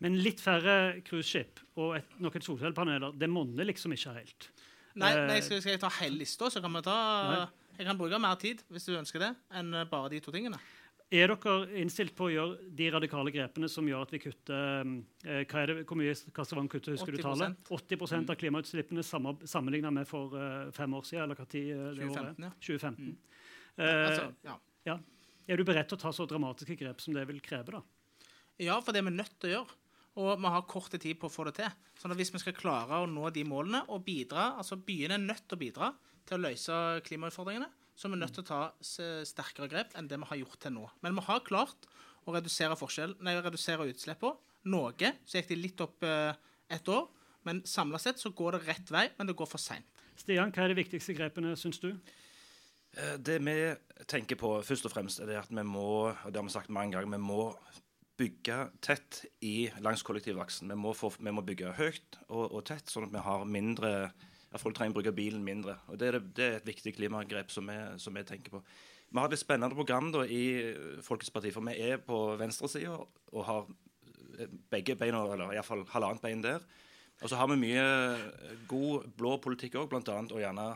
Men litt færre cruiseskip og et, noen solcellepaneler, det monner liksom ikke helt? Nei, nei skal, skal, jeg ta hele lista, så kan vi ta nei. Jeg kan bruke mer tid hvis du ønsker det, enn eh, bare de to tingene. Er dere innstilt på å gjøre de radikale grepene som gjør at vi kutter eh, hva er det, Hvor mye Kastavang kutter, husker 80%. du tallet? 80 av mm. klimautslippene sammenligna med for fem år siden? eller hva tid det 2015, ja. 2015. Mm. Uh, altså, ja. ja. Er du beredt til å ta så dramatiske grep som det vil kreve? da? Ja, for det er vi nødt til å gjøre. Og vi har kort tid på å få det til. Sånn at Hvis vi skal klare å nå de målene og bidra, altså byene er nødt til å bidra til å løse klimautfordringene, så er vi nødt til å ta sterkere grep enn det vi har gjort til nå. Men vi har klart å redusere, nei, redusere utslippene noe. Så gikk de litt opp et år. Men samla sett så går det rett vei, men det går for seint. Stian, hva er de viktigste grepene, syns du? Eh, det vi tenker på først og fremst, er det at vi må og det har vi sagt mange ganger, vi må bygge tett i langs kollektivaksen. Vi må, få, vi må bygge høyt og, og, tett, sånn at vi har mindre at folk trenger å bruke bilen mindre. Og Det er, det er et viktig klimagrep som vi, som vi, tenker på. Vi har et spennende program da, i Folkets Parti, for vi er på venstresida og har begge beina, eller iallfall halvannet bein der. Og så har vi mye god blå politikk òg, bl.a. å gjerne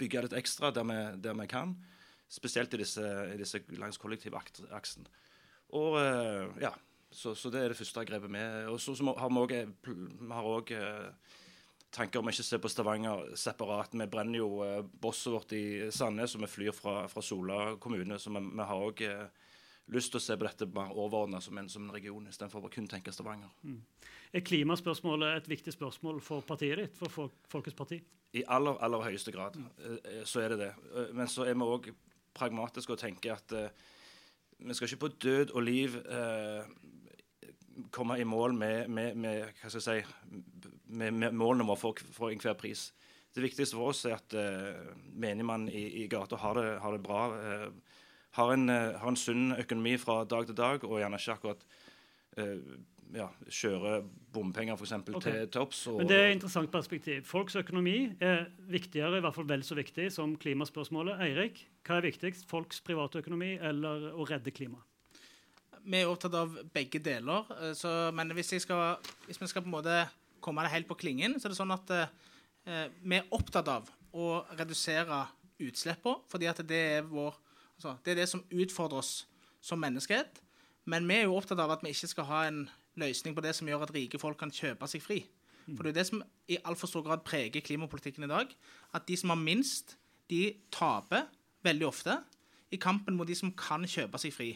bygge litt ekstra der vi, der vi kan. Spesielt i disse, i disse langs kollektivaksen. Og eh, ja, så, så, det er det første grepet vi Og så, så har vi òg tanker om å ikke se på Stavanger separat. Vi brenner jo eh, bosset vårt i Sandnes, og vi flyr fra, fra Sola kommune. Så vi, vi har òg eh, lyst til å se på dette mer overordna som, som, en region, istedenfor å kun tenke Stavanger. Mm. Er klimaspørsmålet et viktig spørsmål for partiet ditt, for Folk, Folkets parti? I aller, aller høyeste grad mm. eh, så er det det. Eh, men så er vi òg pragmatiske og tenker at eh, vi skal ikke på død og liv eh, komme i mål med, med, med hva skal jeg si, med, med målene våre for, for enhver pris. Det viktigste for oss er at uh, menigmann i, i gata har, har, det bra. Uh, har, en, uh, har, en, sunn økonomi fra dag til dag, og gjerne ikke akkurat uh, ja, kjøre bompenger for eksempel, okay. til topps. Men Det er et interessant perspektiv. Folks økonomi er viktigere, i hvert fall vel så viktig som klimaspørsmålet. Eirik, hva er viktigst? Folks privatøkonomi eller å redde klimaet? Vi er opptatt av begge deler. Så, men hvis, skal, hvis vi skal på en måte komme det helt på klingen, så er det sånn at eh, vi er opptatt av å redusere utslippene, fordi at det er, vår, altså, det er det som utfordrer oss som menneskehet. Men vi er jo opptatt av at vi ikke skal ha en løsning på det som gjør at rike folk kan kjøpe seg fri. For det er det som i altfor stor grad preger klimapolitikken i dag. At de som har minst, de taper veldig ofte i kampen mot de som kan kjøpe seg fri.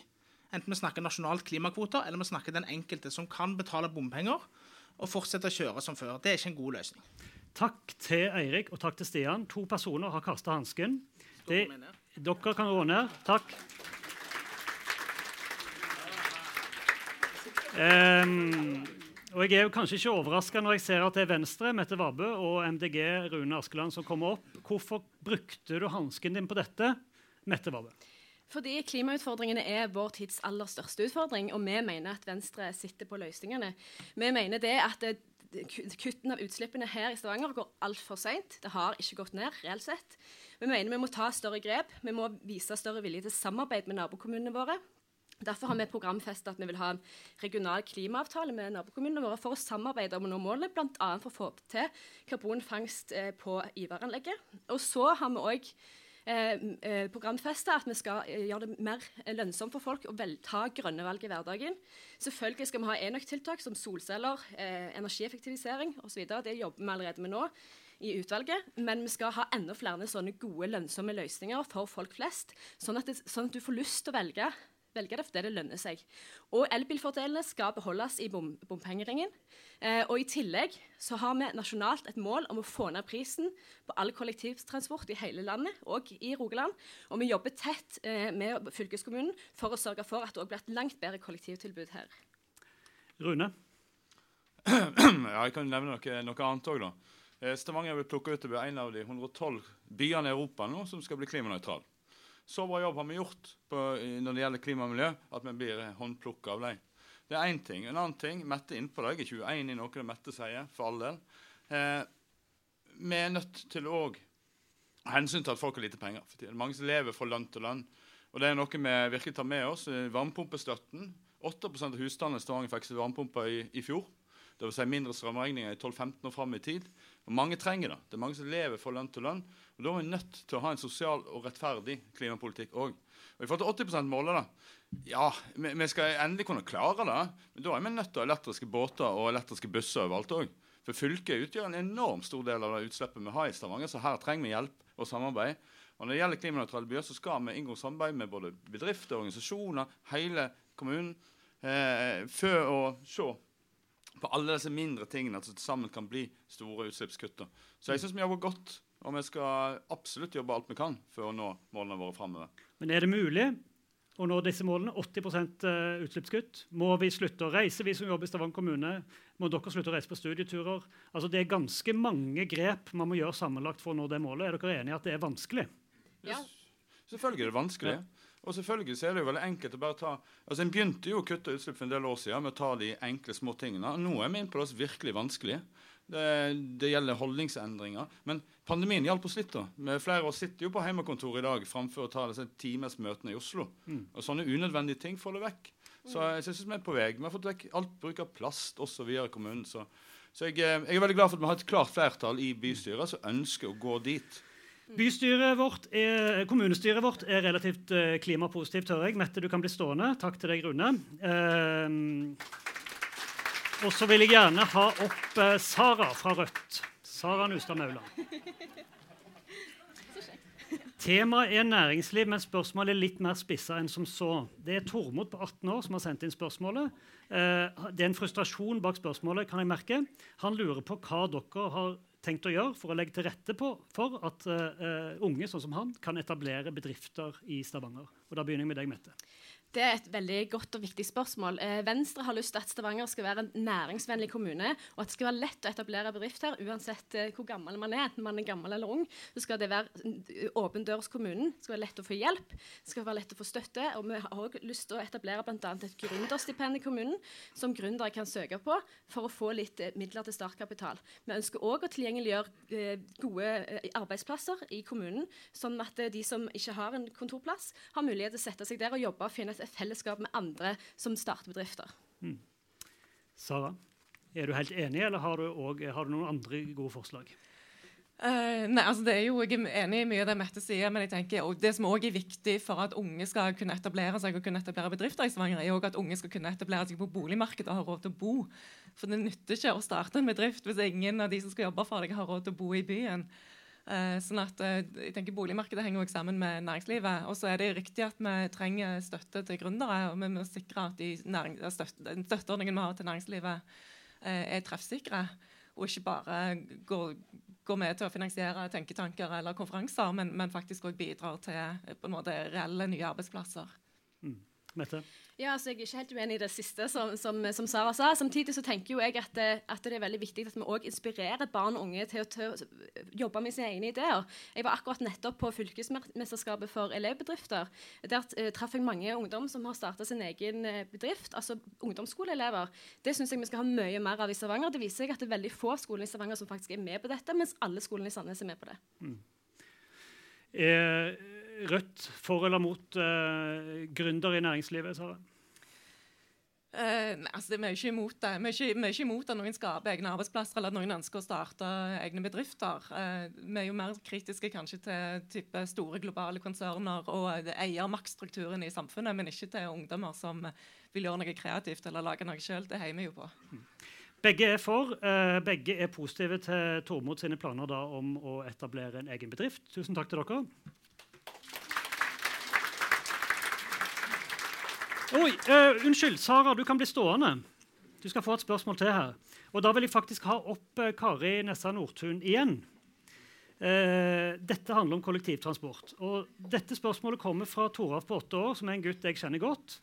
Enten vi snakker nasjonalt klimakvoter, eller vi snakker den enkelte som kan betale bompenger og fortsette å kjøre som før. Det er ikke en god løsning. Takk til Eirik og takk til Stian. To personer har kasta hansken. Dere kan gå ned. Takk. Um, og Jeg er jo kanskje ikke overraska når jeg ser at det er Venstre, Mette Vabø, og MDG, Rune Askeland, som kommer opp. Hvorfor brukte du hansken din på dette, Mette Vabø? Fordi klimautfordringene er vår tids aller største utfordring, og vi mener at Venstre sitter på løsningene. Vi mener det at det, kuttene av utslippene her i Stavanger går altfor seint. Det har ikke gått ned, reelt sett. Vi mener vi må ta større grep. Vi må vise større vilje til samarbeid med nabokommunene våre. Derfor har vi programfestet at vi vil ha en regional klimaavtale med nabokommunene våre for å samarbeide om å nå målet, bl.a. for å få til karbonfangst eh, på Ivaranlegget. Og så har vi òg eh, eh, at vi skal eh, gjøre det mer lønnsomt for folk å vel, ta grønne valg i hverdagen. Selvfølgelig skal vi ha enøktiltak som solceller, eh, energieffektivisering osv. Det jobber vi allerede med nå i utvalget, men vi skal ha enda flere sånne gode, lønnsomme løsninger for folk flest, sånn at, det, sånn at du får lyst til å velge velge det fordi det lønner seg. Og elbilfordelene skal beholdes i bom bompengeringen. Eh, og I tillegg så har vi nasjonalt et mål om å få ned prisen på all kollektivtransport i hele landet, og i Rogaland. Og vi jobber tett eh, med fylkeskommunen for å sørge for at det blir et langt bedre kollektivtilbud her. Rune? ja, jeg kan nevne noe, noe annet òg, da. Eh, Stavanger vil plukke ut til å bli en av de 112 byene i Europa nå som skal bli klimanøytrale. Så bra jobb har vi gjort på, når det gjelder klima og miljø, at vi blir håndplukka av dem. Det er én ting. En annen ting Mette innpå det. Jeg er 21 i noe det Mette sier, for all del. Eh, vi er nødt til å hensyn til at folk har lite penger. For det mange som lever fra lønn til lønn. Og det er noe vi virkelig tar med oss. Varmepumpestøtten. 8% av husstandene i Stavanger fikk seg varmepumpe i, i fjor. Vil si mindre strømregninger i 12-15 år fram i tid. Og mange trenger det. Det er mange som lever fra lønn til lønn. Og Da er vi nødt til å ha en sosial og rettferdig klimapolitikk òg. Og I forhold til 80 %-målet, da. Ja, vi, vi, skal endelig kunne klare det. Men da er vi nødt til å ha elektriske båter og elektriske busser overalt òg. For fylket utgjør en enormt stor del av det utslippet vi har i Stavanger, så her trenger vi hjelp og samarbeid. Og Når det gjelder klimanøytrale byer, så skal vi inngå samarbeid med både bedrifter, organisasjoner, hele kommunen, eh, for å se på alle disse mindre tingene som sammen kan bli store utslippskutt. Så jeg syns vi jobber godt, og vi skal absolutt jobbe alt vi kan for å nå målene våre framover. Men er det mulig å nå disse målene? 80 eh, utslippskutt? Må vi slutte å reise, vi som jobber i Stavanger kommune? Må dere slutte å reise på studieturer? Altså, det er ganske mange grep man må gjøre sammenlagt for å nå det målet. Er dere enige i at det er vanskelig? Ja. Selvfølgelig er det vanskelig. Ja. Og selvfølgelig så er det jo veldig enkelt å bare ta altså En begynte jo å kutte utslipp for en del år siden med å ta de enkle små tingene. Nå er vi inne på det virkelig vanskelige. Det, det, gjelder holdningsendringer. Men pandemien hjalp oss litt. da. Med flere av oss sitter jo på hjemmekontor i dag framfor å ta disse timesmøtene i Oslo. Mm. Og Sånne unødvendige ting får det vekk. Så mm. jeg synes vi er på vei. Vi har fått vekk alt bruk av plast osv. i kommunen. Så, så jeg, eh, jeg, er veldig glad for at vi har et klart flertall i bystyret som ønsker å gå dit. Bystyret vårt er, kommunestyret vårt er relativt uh, klimapositivt, hører jeg. Mette, du kan bli stående. Takk til deg, Rune. Eh, og så vil jeg gjerne ha opp eh, Sara fra Rødt. Sara Nustad Mauland. Temaet er næringsliv, men spørsmålet er litt mer spissa enn som så. Det er Tormod på 18 år som har sendt inn spørsmålet. det er en frustrasjon bak spørsmålet, kan jeg merke. Han lurer på hva dere har tenkt å gjøre for å legge til rette på, for at uh, unge sånn som han kan etablere bedrifter i Stavanger? Og Da begynner jeg med deg, Mette. Det er et veldig godt og viktig spørsmål. Eh, Venstre har lyst til at Stavanger skal være en næringsvennlig kommune, og at det skal være lett å etablere bedrift her, uansett eh, hvor gammel man er. Enten man er gammel eller ung, så skal det være åpen dørs kommunen. Det skal være lett å få hjelp, det skal være lett å få støtte. Og vi har også lyst til å etablere bl.a. et gründerstipend i kommunen, som gründere kan søke på for å få litt eh, midler til startkapital. Vi ønsker òg å tilgjengeliggjøre gode arbeidsplasser i kommunen, sånn at de som ikke har en kontorplass, har mulighet til å sette seg der og jobbe og finne et fellesskap med andre som starter bedrifter. Mm. Sara, er du helt enig, eller har du, også, har du noen andre gode forslag? Uh, nei, altså det er jo, Jeg er enig i mye av det Mette sier, men jeg tenker, og det som også er viktig for at unge skal kunne etablere seg og kunne etablere bedrifter i Stavanger, er også at unge skal kunne etablere seg på boligmarkedet og ha råd til å bo. For det nytter ikke å starte en bedrift hvis ingen av de som skal jobbe for deg, har råd til å bo i byen. Uh, sånn at uh, jeg tenker Boligmarkedet henger også sammen med næringslivet. Og så er det riktig at vi trenger støtte til gründere. og Vi må sikre at de støtte, den støtteordningen vi har til næringslivet, uh, er treffsikre. Og ikke bare går, går, med til å finansiere tenketanker eller konferanser, men, men faktisk òg bidrar til på en måte reelle nye arbeidsplasser. Mm. Mette? Ja, altså Jeg er ikke helt uenig i det siste som, som, som Sara sa. Samtidig så tenker jo jeg at, det- at det er veldig viktig at vi òg inspirerer barn og unge til å, til å jobbe med sine egne ideer. Jeg var akkurat nettopp på fylkesmesterskapet for elevbedrifter. Der uh, traff jeg mange ungdom som har starta sin egen eh, bedrift. Altså ungdomsskoleelever. Det syns jeg vi skal ha mye mer av i Stavanger. Det viser seg at det er veldig få skoler i Stavanger som faktisk er med på dette, mens alle skolene i Sandnes er med på det. Er Rødt for eller mot uh, gründere i næringslivet? Sara? Uh, altså, Vi er ikke imot det. Vi er ikke, vi er ikke imot at noen skaper egne arbeidsplasser eller at noen ønsker å starte egne bedrifter. Uh, vi er jo mer kritiske kanskje til type store globale konserner og eh, eiermaktstrukturen i samfunnet, men ikke til ungdommer som vil gjøre noe kreativt eller lage noe sjøl. Det heier vi jo på. Begge er for. Uh, begge er positive til Tormod sine planer da, om å etablere en egen bedrift. Tusen takk til dere. Oi, uh, unnskyld, Sara, du kan bli stående. Du skal få et spørsmål til her. Og Da vil jeg faktisk ha opp uh, Kari Nessa Nordtun igjen. Uh, dette handler om kollektivtransport. Og dette spørsmålet kommer fra Toralf på åtte år, som er en gutt jeg kjenner godt.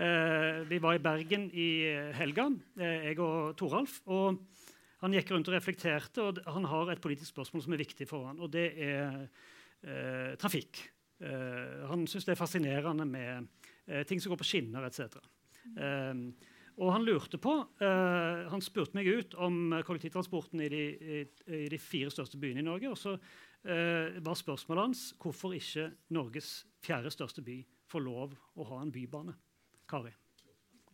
Uh, vi var i Bergen i helga, uh, jeg og Toralf. og Han gikk rundt og reflekterte, og han har et politisk spørsmål som er viktig for han, og det er trafikk. Han syns det er fascinerende med ting som går på skinner etc. Eh, og han lurte på eh, Han spurte meg ut om eh, kollektivtransporten i de, i, i de fire største byene i Norge. Og så eh, var spørsmålet hans hvorfor ikke Norges fjerde største by får lov å ha en bybane. Kari,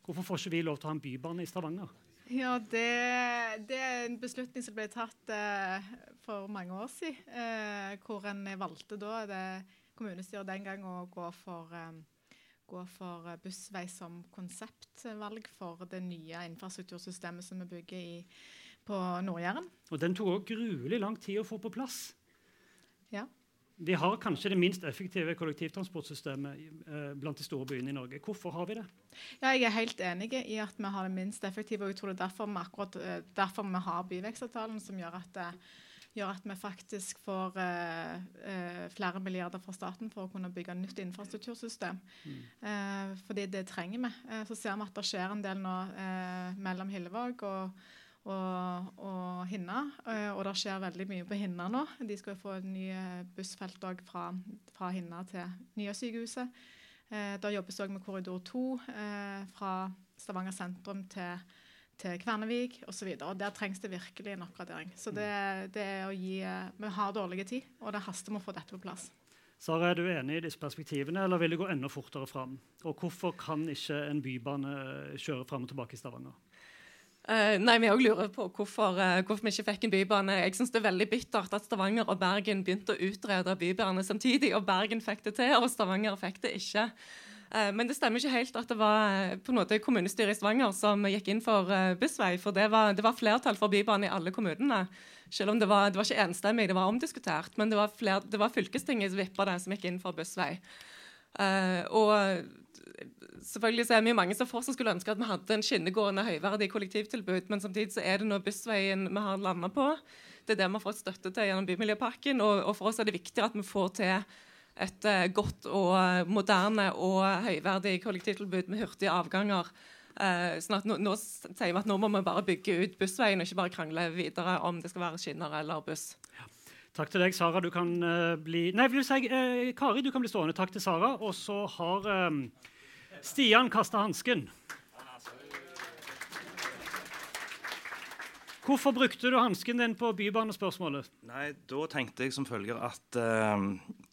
hvorfor får ikke vi lov til å ha en bybane i Stavanger? Ja, det, det er en beslutning som ble tatt eh, for mange år siden. Eh, hvor en valgte da det kommunestyret den gang å gå for, eh, gå for eh, bussvei som konseptvalg for det nye infrastruktursystemet som vi bygger i, på Nord-Jæren. Og den tok også gruelig lang tid å få på plass. Ja. Vi har kanskje det minst effektive kollektivtransportsystemet eh, blant de store byene i Norge. Hvorfor har vi det? Ja, jeg er helt enig i at vi har det minst effektive. og jeg tror det er derfor vi, akkurat, eh, derfor vi har byvekstavtalen, som gjør at, eh, gjør at vi faktisk får eh, eh, flere milliarder fra staten for å kunne bygge nytt infrastruktursystem. Eh, fordi det trenger vi. Eh, så ser vi at det skjer en del nå eh, mellom Hillevåg og, og, og Hinna. Og det skjer veldig mye på Hinna nå. De skal jo få et ny eh, bussfelt fra, fra Hinna til nye sykehuset. Eh, det jobbes òg med korridor 2 eh, fra Stavanger sentrum til, til Kvernevik osv. Der trengs det virkelig en oppgradering. Så det, det er å gi eh, Vi har dårlig tid, og det haster med å få dette på plass. Sara, er du enig i disse perspektivene, eller vil det gå enda fortere fram? Og hvorfor kan ikke en bybane eh, kjøre fram og tilbake i Stavanger? Uh, nei, Vi òg lurer på hvorfor, uh, hvorfor vi ikke fikk en bybane. Jeg synes Det er veldig bittert at Stavanger og Bergen begynte å utrede bybane samtidig. og Bergen fikk det til, og Stavanger fikk det ikke. Eh, men det stemmer ikke helt at det var eh, på en måte kommunestyret i Stavanger som gikk inn for eh, bussvei. For det var, det var flertall for bybane i alle kommunene. Selv om det var, det var ikke enstemmig, det var omdiskutert. Men det var, fler, det var fylkestinget som vippa det, som gikk inn for bussvei. Og selvfølgelig så er vi mange som fortsatt skulle ønske at vi hadde en skinnegående høyverdig kollektivtilbud, men samtidig så er det nå bussveien vi har landa på. Det er det vi har fått støtte til gjennom Bymiljøpakken, og, og for oss er det viktig at vi får til et eh, godt og eh, moderne og høyverdig kollektivtilbud med hurtige avganger. Eh, sånn at nå, nå sier vi at nå må vi bare bygge ut bussveien, og ikke bare krangle videre om det skal være skinner eller buss. Takk til deg, Sara. Du kan uh, bli Nei, vil du si, uh, Kari, du kan bli stående. Takk til Sara. Og så har um, Stian kasta hansken. Hvorfor brukte du hansken din på bybanespørsmålet? Nei, Da tenkte jeg som følger at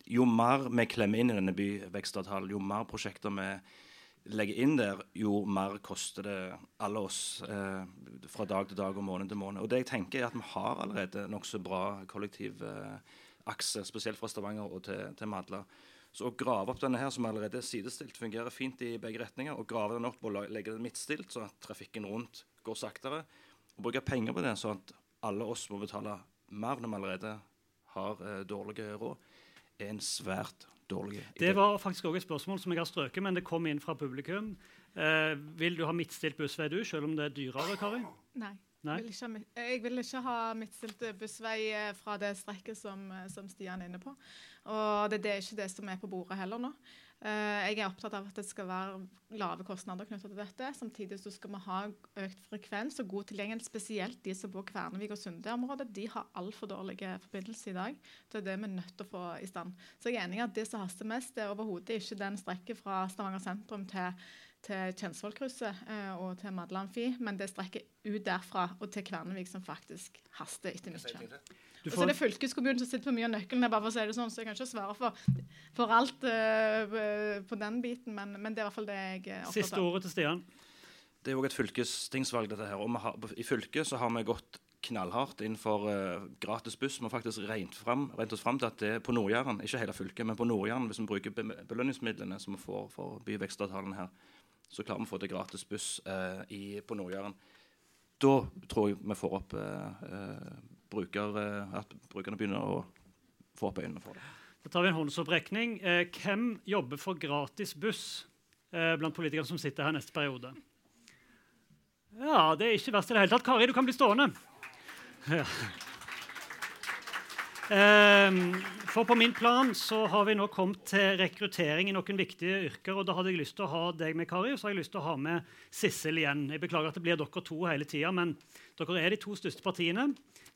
jo mer vi klemmer inn i denne byvekstavtalen, jo mer prosjekter vi legger inn der, jo mer koster det alle oss eh, fra dag til dag og måned til måned. Og det jeg tenker er at Vi har allerede nokså bra kollektivakse, spesielt fra Stavanger og til, til Madla. Så å grave opp denne her, som allerede er sidestilt, fungerer fint i begge retninger. og Grave den opp og legge den midtstilt, sånn at trafikken rundt går saktere. Og bruke penger på det, sånn at alle oss må betale mer når vi allerede har eh, dårlige råd, er en svært dårlig idé. Det var faktisk også et spørsmål som jeg har strøket, men det kom inn fra publikum. Eh, vil du ha midtstilt bussvei, du, selv om det er dyrere, Kari? Nei. Nei? Jeg, vil ikke ha, jeg vil ikke ha midtstilt bussvei eh, fra det strekket som, eh, som Stian er inne på. Og det, det er ikke det som er på bordet heller nå. Eh, jeg er opptatt av at det skal være lave kostnader knyttet til dette. Samtidig så skal vi ha økt frekvens og god tilgjengelighet. Spesielt de som bor Kvernevik og Sunde-området. De har altfor dårlige forbindelser i dag. Det er det vi er nødt til å få i stand. Så jeg er enig i at det som haster mest, det er overhodet ikke den strekket fra Stavanger sentrum til til Kjensvollkrysset eh, og til Madla Amfi, men det strekker ut derfra og til Kvernevik som faktisk haster etter mitt kjønn. Og så er det fylkeskommunen som sitter på mye av nøkkelen, bare for å si det sånn, så jeg kan ikke svare for, for alt uh, på den biten, men, men, det er i hvert fall det jeg er opptatt av. Siste ordet til Stian. Det er òg et fylkestingsvalg, dette her. Og har, I fylket så har vi gått knallhardt inn for uh, gratis buss. Vi har faktisk regnet, frem, regnet oss fram til at det er på Nord-Jæren, ikke hele fylket, men på Nord-Jæren, hvis vi bruker belønningsmidlene som vi får for byvekstavtalen her, så klarer vi å få til gratis buss uh, i, på Nord-Jæren. Da tror jeg vi får opp uh, eh, bruker, eh, at brukerne begynner å få opp øynene for det. Da tar vi en håndsopprekning. Eh, hvem jobber for gratis buss eh, blant politikerne som sitter her neste periode? Ja, det er ikke verst i det hele tatt. Kari, du kan bli stående. Ja. Ehm, for på min plan så har vi nå kommet til rekruttering i noen viktige yrker. og Da hadde jeg lyst til å ha deg med, Kari, og så har jeg lyst til å ha med Sissel igjen. Jeg beklager at det blir dere to hele tida, men dere er de to største partiene.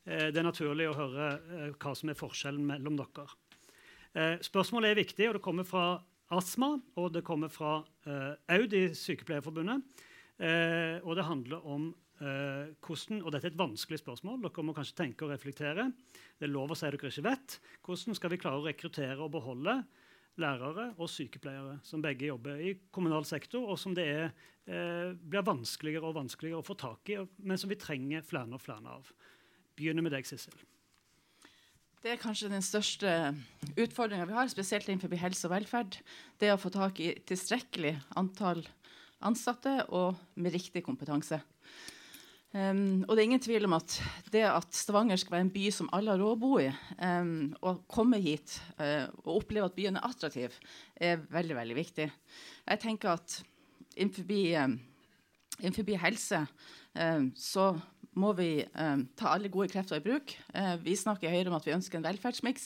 Eh, det er naturlig å høre eh, hva som er forskjellen mellom dere. Eh, spørsmålet er viktig, og det kommer fra Astma, og det kommer fra Aud i Sykepleierforbundet. Og det handler om hvordan, og dette er et vanskelig spørsmål. Dere må kanskje tenke og reflektere. Det er lov å si dere ikke vet. Hvordan skal vi klare å rekruttere og beholde lærere og sykepleiere, som begge jobber i kommunal sektor, og som det er, blir vanskeligere og vanskeligere å få tak i, men som vi trenger flere og flere av? Begynner med deg, Sissel. Det er kanskje den største utfordringa vi har, spesielt innenfor helse og velferd. Det å få tak i tilstrekkelig antall ansatte og med riktig kompetanse. Um, og det er ingen tvil om at det at Stavanger skal være en by som alle har råd å bo i, um, og komme hit uh, og oppleve at byen er attraktiv, er veldig veldig viktig. Jeg tenker at innenfor, um, helse helse så må vi eh, ta alle gode krefter i bruk. Eh, vi snakker i Høyre om at vi ønsker en velferdsmiks.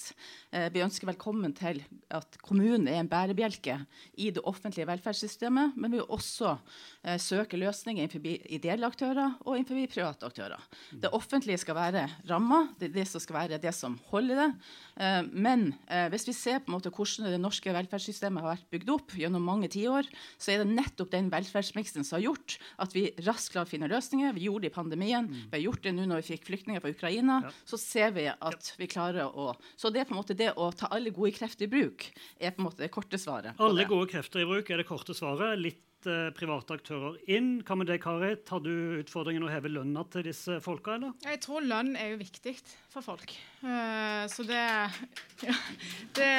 Eh, vi ønsker velkommen til at kommunen er en bærebjelke i det offentlige velferdssystemet. Men vi vil også eh, søke løsninger innenfor ideelle aktører og innenfor private aktører. Det offentlige skal være ramma, det det som skal være det som holder det. Eh, men eh, hvis vi ser på en måte hvordan det norske velferdssystemet har vært bygd opp gjennom mange tiår, så er det nettopp den velferdsmiksen som har gjort at vi raskt klarer å finne løsninger. Vi gjorde det i pandemien. Vi har gjort det nå når vi fikk flyktninger fra Ukraina. Ja. Så ser vi at vi klarer å Så det er på en måte det å ta alle gode krefter i bruk er på en måte det korte svaret. Alle gode krefter i bruk er det korte svaret. Litt uh, private aktører inn. Hva med deg, Kari? Tar du utfordringen å heve lønna til disse folka, eller? Jeg tror lønn er jo viktig for folk. Uh, så det, ja, det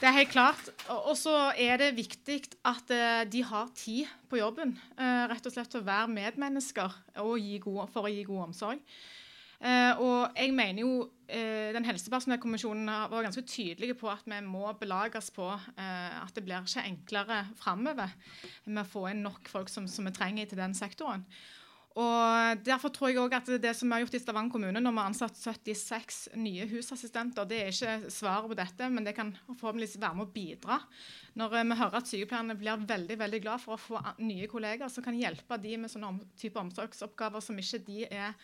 det er helt klart. Og så er det viktig at uh, de har tid på jobben. Uh, rett og slett til å være medmennesker god, for å gi god omsorg. Uh, og jeg mener jo den Helsepersonellkommisjonen var ganske tydelige på at vi må belages på at det blir ikke enklere framover med å få inn nok folk som, som vi trenger til den sektoren. Og Derfor tror jeg også at det som vi har gjort i Stavanger kommune, når vi har ansatt 76 nye husassistenter, det er ikke svaret på dette, men det kan forhåpentligvis være med å bidra. Når eh, vi hører at sykepleierne blir veldig veldig glad for å få nye kolleger som kan hjelpe de med sånne type omsorgsoppgaver som ikke de er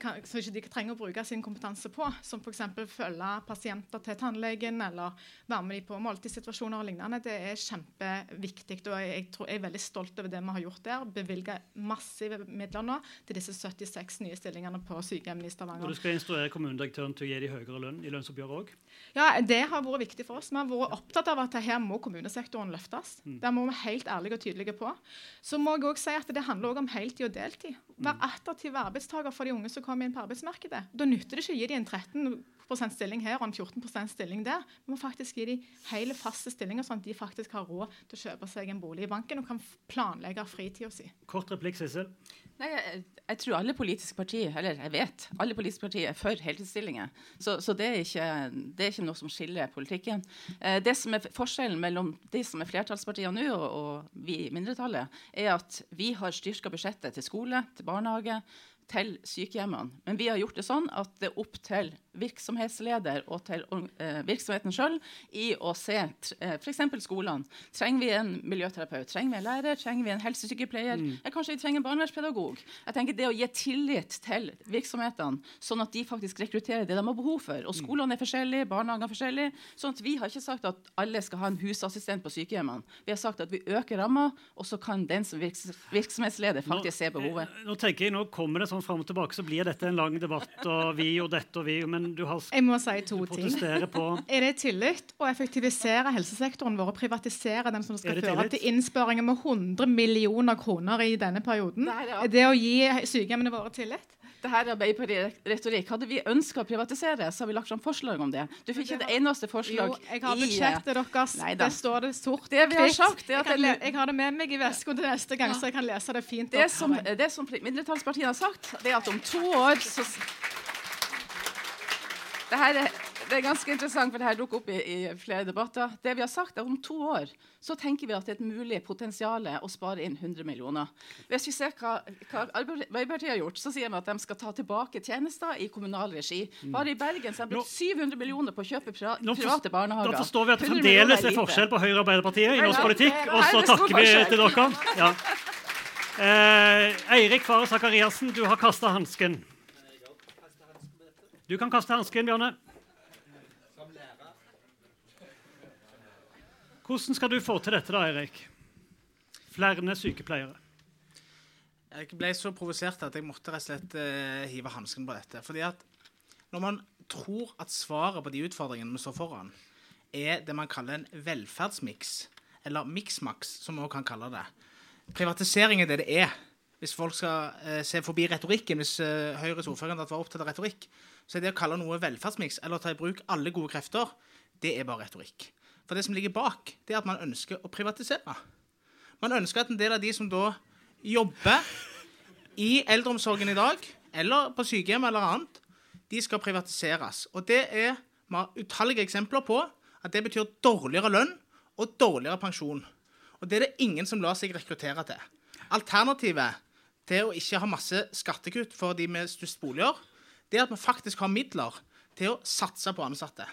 kan, som ikke de trenger å bruke sin kompetanse på. Som f.eks. følge pasienter til tannlegen eller være med dem på måltidssituasjoner og lignende. Det er kjempeviktig. og Jeg, tror, jeg er veldig stolt over det vi har gjort der. Bevilge massive midler nå til disse 76 nye stillingene på sykehjemmene i Stavanger. Og Du skal instruere kommunedirektøren til å gi de høyere lønn i lønnsoppgjøret òg? Ja, det har vært viktig for oss. Vi har vært opptatt av at her må kommunesektoren løftes. Mm. Der må vi helt ærlige og tydelige på. Så må jeg også si at det handler òg om heltid og deltid. Være attraktiv arbeidstaker for de unge som kommer inn på arbeidsmarkedet. Da nytter det ikke å gi dem en 13% stilling her og en 14% stilling der. Vi må faktisk gi dem hele, faste stillinger, sånn at de faktisk har råd til å kjøpe seg en bolig i banken og kan planlegge fritida si. Kort replikk, Sissel. Nei, jeg, jeg, tror alle politiske partier eller jeg vet, alle politiske partier er for heltidsstillinger. Så, så det, er ikke, det, er ikke, noe som skiller politikken. Eh, det som er Forskjellen mellom de som er flertallspartiene nå, og, og vi i mindretallet, er at vi har styrka budsjettet til skole, til barnehage, til sykehjemmene. Men vi har gjort det sånn at det er opp til virksomhetsleder og til eh, virksomheten sjøl i å se eh, f.eks. skolene. Trenger vi en miljøterapeut? Trenger vi en lærer? Trenger vi en helsesykepleier? Mm. Kanskje vi trenger en barnevernspedagog? Jeg tenker Det å gi tillit til virksomhetene, sånn at de faktisk rekrutterer det de har behov for. Og Skolene er forskjellige, barnehagene er forskjellige. sånn at Vi har ikke sagt at alle skal ha en husassistent på sykehjemmene. Vi har sagt at vi øker ramma, og så kan den som virks virksomhetsleder faktisk se behovet. Nå tenker jeg, nå kommer det sånn fram og tilbake, så blir dette en lang debatt. og vi og dette og vi, Men du har Jeg må si to ting. på Er det tillit å effektivisere helsesektoren vår og privatisere den som Er skal føre til innsparinger med 100 millioner kroner i denne perioden? Er det å gi sykehjemmene våre tillit? Det her er Arbeiderparti-retorikk. Hadde vi ønska å privatisere, så har vi lagt fram forslag om det. Du fikk ikke det eneste forslag Jo, jeg har budsjettet deres. Nei. Det står det sort Det vi har sagt, er at jeg, le- jeg har det med meg i veska til neste gang, så jeg kan lese det fint. Det som, det som mindretallspartiene har sagt, det er at om to år så det, er, det er ganske interessant, for det her dukker opp i, i flere debatter. Det vi har sagt er Om to år så tenker vi at det er et mulig potensial å spare inn 100 millioner. Hvis vi ser hva, hva Arbeiderpartiet har gjort, så sier de at de skal ta tilbake tjenester i kommunal regi. Bare i Bergen så har de brukt 700 millioner på å kjøpe pra, private barnehager. Da forstår vi at det fremdeles er forskjell på Høyre og Arbeiderpartiet i norsk politikk. Og så er takker vi til dere. Ja. Eh, Eirik Faret Sakariassen, du har kasta hansken. Du kan kaste hansken, Bjørne. Hvordan skal du få til dette, da, Eirik? Flere sykepleiere. Jeg ble så provosert at jeg måtte rett og slett eh, hive hansken på dette. Fordi at når man tror at svaret på de utfordringene vi står foran, er det man kaller en velferdsmiks, eller miksmaks, som vi også kan kalle det. Privatisering er det det er. Hvis folk skal eh, se forbi retorikken, hvis eh, Høyres ordfører var opptatt av retorikk, så det å kalle noe velferdsmiks eller ta i bruk alle gode krefter, det er bare retorikk. For det som ligger bak, det er at man ønsker å privatisere. Man ønsker at en del av de som da jobber i eldreomsorgen i dag, eller på sykehjem eller annet, de skal privatiseres. Og det er vi har utallige eksempler på at det betyr dårligere lønn og dårligere pensjon. Og det er det ingen som lar seg rekruttere til. Alternativet til å ikke ha masse skattekutt for de med størst boliger, det er at vi faktisk har midler til å satse på ansatte.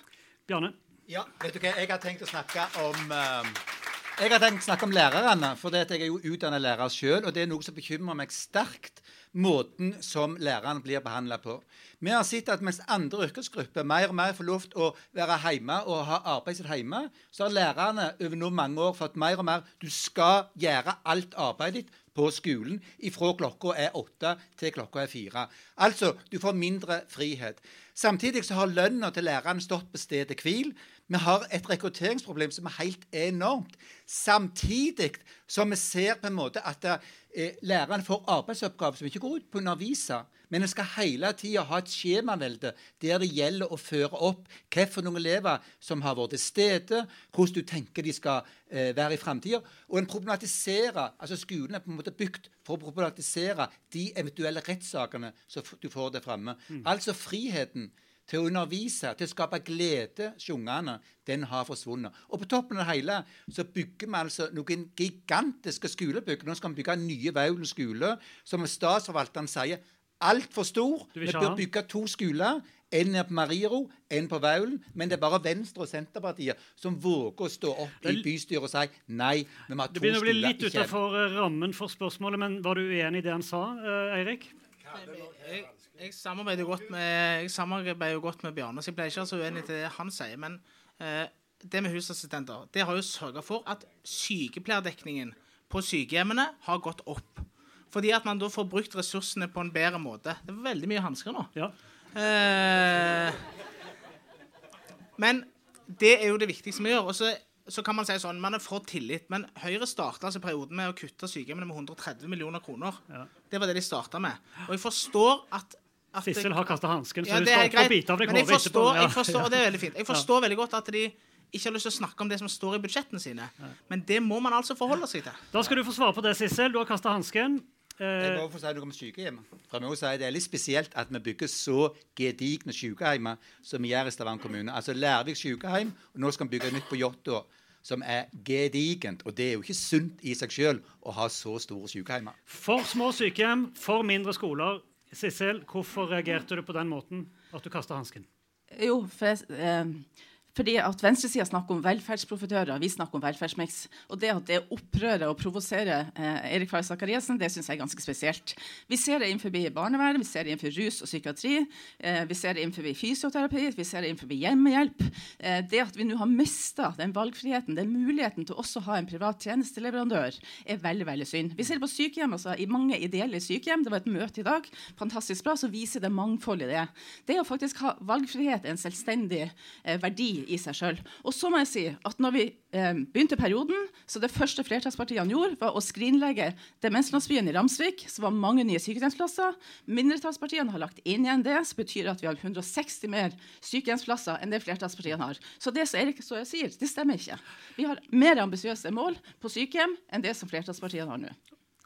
Bjarne? Ja, vet du hva, jeg har tenkt å snakke om uh jeg har tenkt å snakke om lærerne, for det at jeg er jo utdannet lærer sjøl. Og det er noe som bekymrer meg sterkt, måten som lærerne blir behandla på. Vi har sett at mens andre yrkesgrupper mer og mer får lov til å være hjemme og ha arbeidet sitt hjemme, så har lærerne over noen mange år fått mer og mer Du skal gjøre alt arbeidet ditt på skolen ifra klokka er åtte til klokka er fire. Altså, du får mindre frihet. Samtidig så har lønna til læreren stått på stedet hvil. Vi har et rekrutteringsproblem som er helt enormt. Samtidig som vi ser på en måte at eh, lærerne får arbeidsoppgaver som ikke går ut på å undervise, men en skal hele tida ha et skjemavelde der det gjelder å føre opp hvilke elever som har vært til stede, hvordan du tenker de skal eh, være i framtida. Og en problematiserer, altså Skolen er på en måte bygd for å problematisere de eventuelle rettssakene som du får der framme. Altså friheten til å undervise, til å skape glede hos ungene, den har forsvunnet. Og på toppen av det hele så bygger vi altså noen gigantiske skolebygg. Nå skal vi bygge nye Vaulen skole, som statsforvalteren sier altfor stor. Vi bør bygge to skoler. En er på Mariero, en på Vaulen. Men det er bare Venstre og Senterpartiet som våger å stå opp i bystyret og si nei, vi må ha to Det begynner å bli litt utafor eh, rammen for spørsmålet, men var du uenig i det han sa, eh, Eirik? Jeg, jeg samarbeider jo godt med, samarbeider jo godt med Bjarne, så jeg pleier ikke så uenig til det han sier. Men eh, det med husassistenter det har jo sørga for at sykepleierdekningen på sykehjemmene har gått opp. Fordi at man da får brukt ressursene på en bedre måte. Det er veldig mye hansker nå. Eh, men det er jo det viktigste vi gjør. Og så, så kan man si sånn, man er for tillit. Men Høyre starta altså perioden med å kutte sykehjemmene med 130 millioner kroner. Det var det de starta med. Og jeg forstår at Sissel har kastet hansken, så Ja, du det er skal helt få greit. bite av deg jeg hodet forstår, etterpå. Ja. jeg forstår, og det er veldig fint. Jeg Ja. forstår veldig godt at de ikke har lyst til å snakke om det som står i budsjettene sine. Men det må man altså forholde seg til. Da skal du få svare på det, Sissel. Du har kasta hansken. Jeg må få si noe om sykehjem. For jeg må si Det er litt spesielt at vi bygger så gedigne sykehjem som vi gjør i Stavanger kommune. Altså Lærvik sykehjem, og nå skal vi bygge nytt på Jåttå, som er gedigent. Og det er jo ikke sunt i seg sjøl å ha så store sykehjem. For små sykehjem, for mindre skoler. Sissel, hvorfor reagerte du på den måten at du kasta hansken? Jo, for jeg, eh, fordi at venstresida snakker om velferdsprofitører, vi snakker om velferdsmiks. Og det at det opprører og provoserer eh, Erik Faye Sakariassen, det syns jeg er ganske spesielt. Vi ser det innenfor barnevern, vi ser det innenfor rus og psykiatri, eh, vi ser det innenfor fysioterapi, vi ser det innenfor hjemmehjelp. Eh, det at vi nå har mista den valgfriheten, den muligheten til også å ha en privat tjenesteleverandør, er veldig veldig synd. Vi ser det på sykehjem, altså i mange ideelle sykehjem. Det var et møte i dag. Fantastisk bra. Så viser det mangfold i det. Det å faktisk ha valgfrihet er en selvstendig eh, verdi i seg sjøl. Og så må jeg si at når vi eh, begynte perioden, så det første flertallspartiene gjorde, var å skrinlegge demenslandsbyen i Ramsvik, så var mange nye sykehjemsplasser. Mindretallspartiene har lagt inn igjen det, som betyr at vi har 160 mer sykehjemsplasser enn det flertallspartiene har. Så det som Erik jeg sier, det stemmer ikke. Vi har mer ambisiøse mål på sykehjem enn det som flertallspartiene har nå.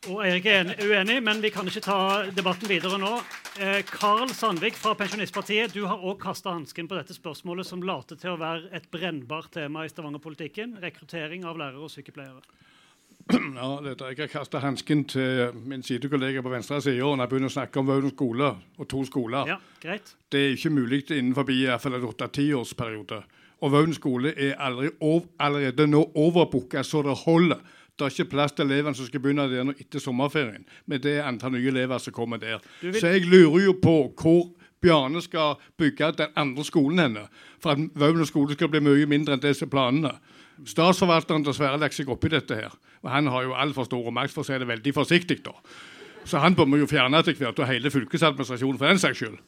Og Eirik er uenig, men vi kan ikke ta debatten videre nå. Eh, Karl Sandvik fra Pensjonistpartiet, du har òg kasta hansken på dette spørsmålet som later til å være et brennbart tema i Stavanger-politikken. Rekruttering av lærere og sykepleiere. Ja, dette, Jeg har kasta hansken til min sidekollega på venstre side når jeg begynner å snakke om Vaulen skole og to skoler. Ja, greit. Det er ikke mulig innenfor i hvert fall en åtte-tiårsperiode. Og Vaulen skole er allerede nå overbooka så det holder. Det er ikke plass til elevene som skal begynne der nå etter sommerferien. med det antall nye elever som kommer der. Vil... Så jeg lurer jo på hvor Bjarne skal bygge den andre skolen henne. For at Vaulen skole skal bli mye mindre enn disse planene. Statsforvalteren dessverre legger seg oppi dette her. Og han har jo altfor stor makt, for å si det veldig forsiktig. da. Så han bør vi jo fjerne etter hvert, og hele fylkesadministrasjonen for den saks skyld.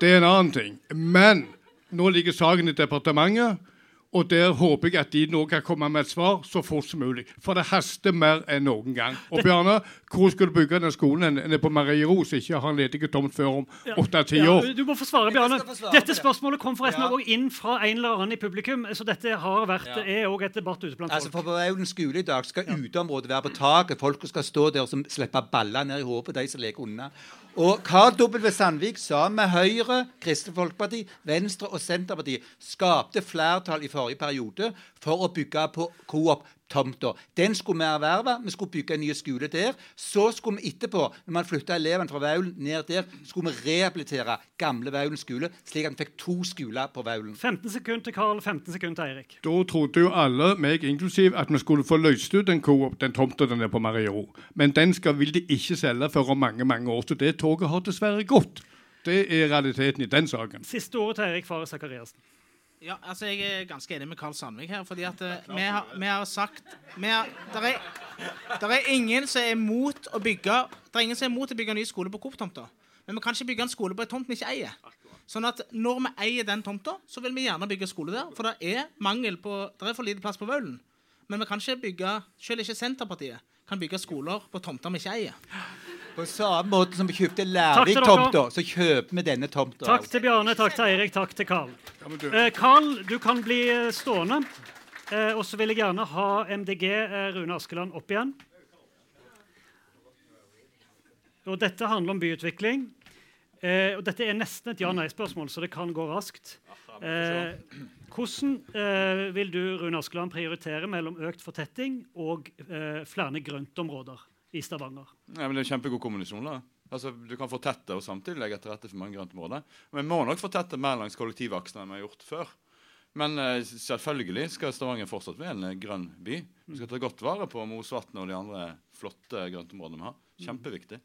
Det er en annen ting. Men nå ligger saken i departementet. Og der håper jeg at de nå kan komme med et svar så fort som mulig. For det haster mer enn noen gang. Og Bjarne, hvor skal du bygge den skolen enn på Marie som ikke har en ledig tomt før om åtte-ti år? Ja, du må få svare, Bjarne. Dette spørsmålet kom forresten ja. også inn fra en eller annen i publikum. Så dette har vært, ja. er òg et debatt ute blant altså, folk. For på Auden skole i dag skal uteområdet være på taket. Folk skal stå der og slippe baller ned i hodet på de som leker unna. Og Karl W. Sandvik sa med Høyre, Kristelig Folkeparti, Venstre og Senterpartiet skapte flertall i forrige periode for å bygge på Coop tomta. Den skulle vi erverve. Vi skulle bygge en ny skole der. Så skulle vi etterpå, når man flytta elevene fra Vaulen ned der, skulle vi rehabilitere gamle Vaulen skole, slik at vi fikk to skoler på Vaulen. 15 sekunder til Karl, 15 sekunder til Eirik. Da trodde jo alle, meg inklusiv, at vi skulle få løst ut den, den tomta den er på Mariero. Men den skal, vil de ikke selge før om mange mange år. Så det toget har dessverre gått. Det er realiteten i den saken. Siste ordet til Eirik Fares Sakariassen. Ja, altså Jeg er ganske enig med Karl Sandvik her. fordi at uh, vi, har, vi, har, sagt vi har, der, er, der er ingen som er imot å bygge Der er ingen som er imot å bygge en ny skole på Coop-tomta. Men vi kan ikke bygge en skole på en tomt vi ikke eier. Sånn at når vi eier den tomta, så vil vi gjerne bygge skole der. For det er mangel på, det er for lite plass på Vaulen. Men vi kan ikke bygge, selv ikke Senterpartiet kan bygge skoler på tomter vi ikke eier. På samme måte som vi kjøpte Lærvik-tomta, så kjøper vi denne tomta. Takk til Bjarne, takk til Eirik, takk til Karl. Eh, Karl, du kan bli eh, stående. Eh, og så vil jeg gjerne ha MDG eh, Rune Askeland opp igjen. Og dette handler om byutvikling. Eh, og dette er nesten et ja-nei-spørsmål, så det kan gå raskt. Eh, hvordan eh, vil du Rune Askeland, prioritere mellom økt fortetting og eh, flere grøntområder? I Stavanger. Ja, men Det er kjempegod kommunikasjon. da. Altså, Du kan fortette og samtidig legge til rette for mange grøntområder. Vi må nok fortette mer langs kollektivaksene enn vi har gjort før. Men uh, selvfølgelig skal Stavanger fortsatt være en uh, grønn by. Vi skal ta godt vare på Mosvatnet og de andre flotte grøntområdene vi har. Kjempeviktig.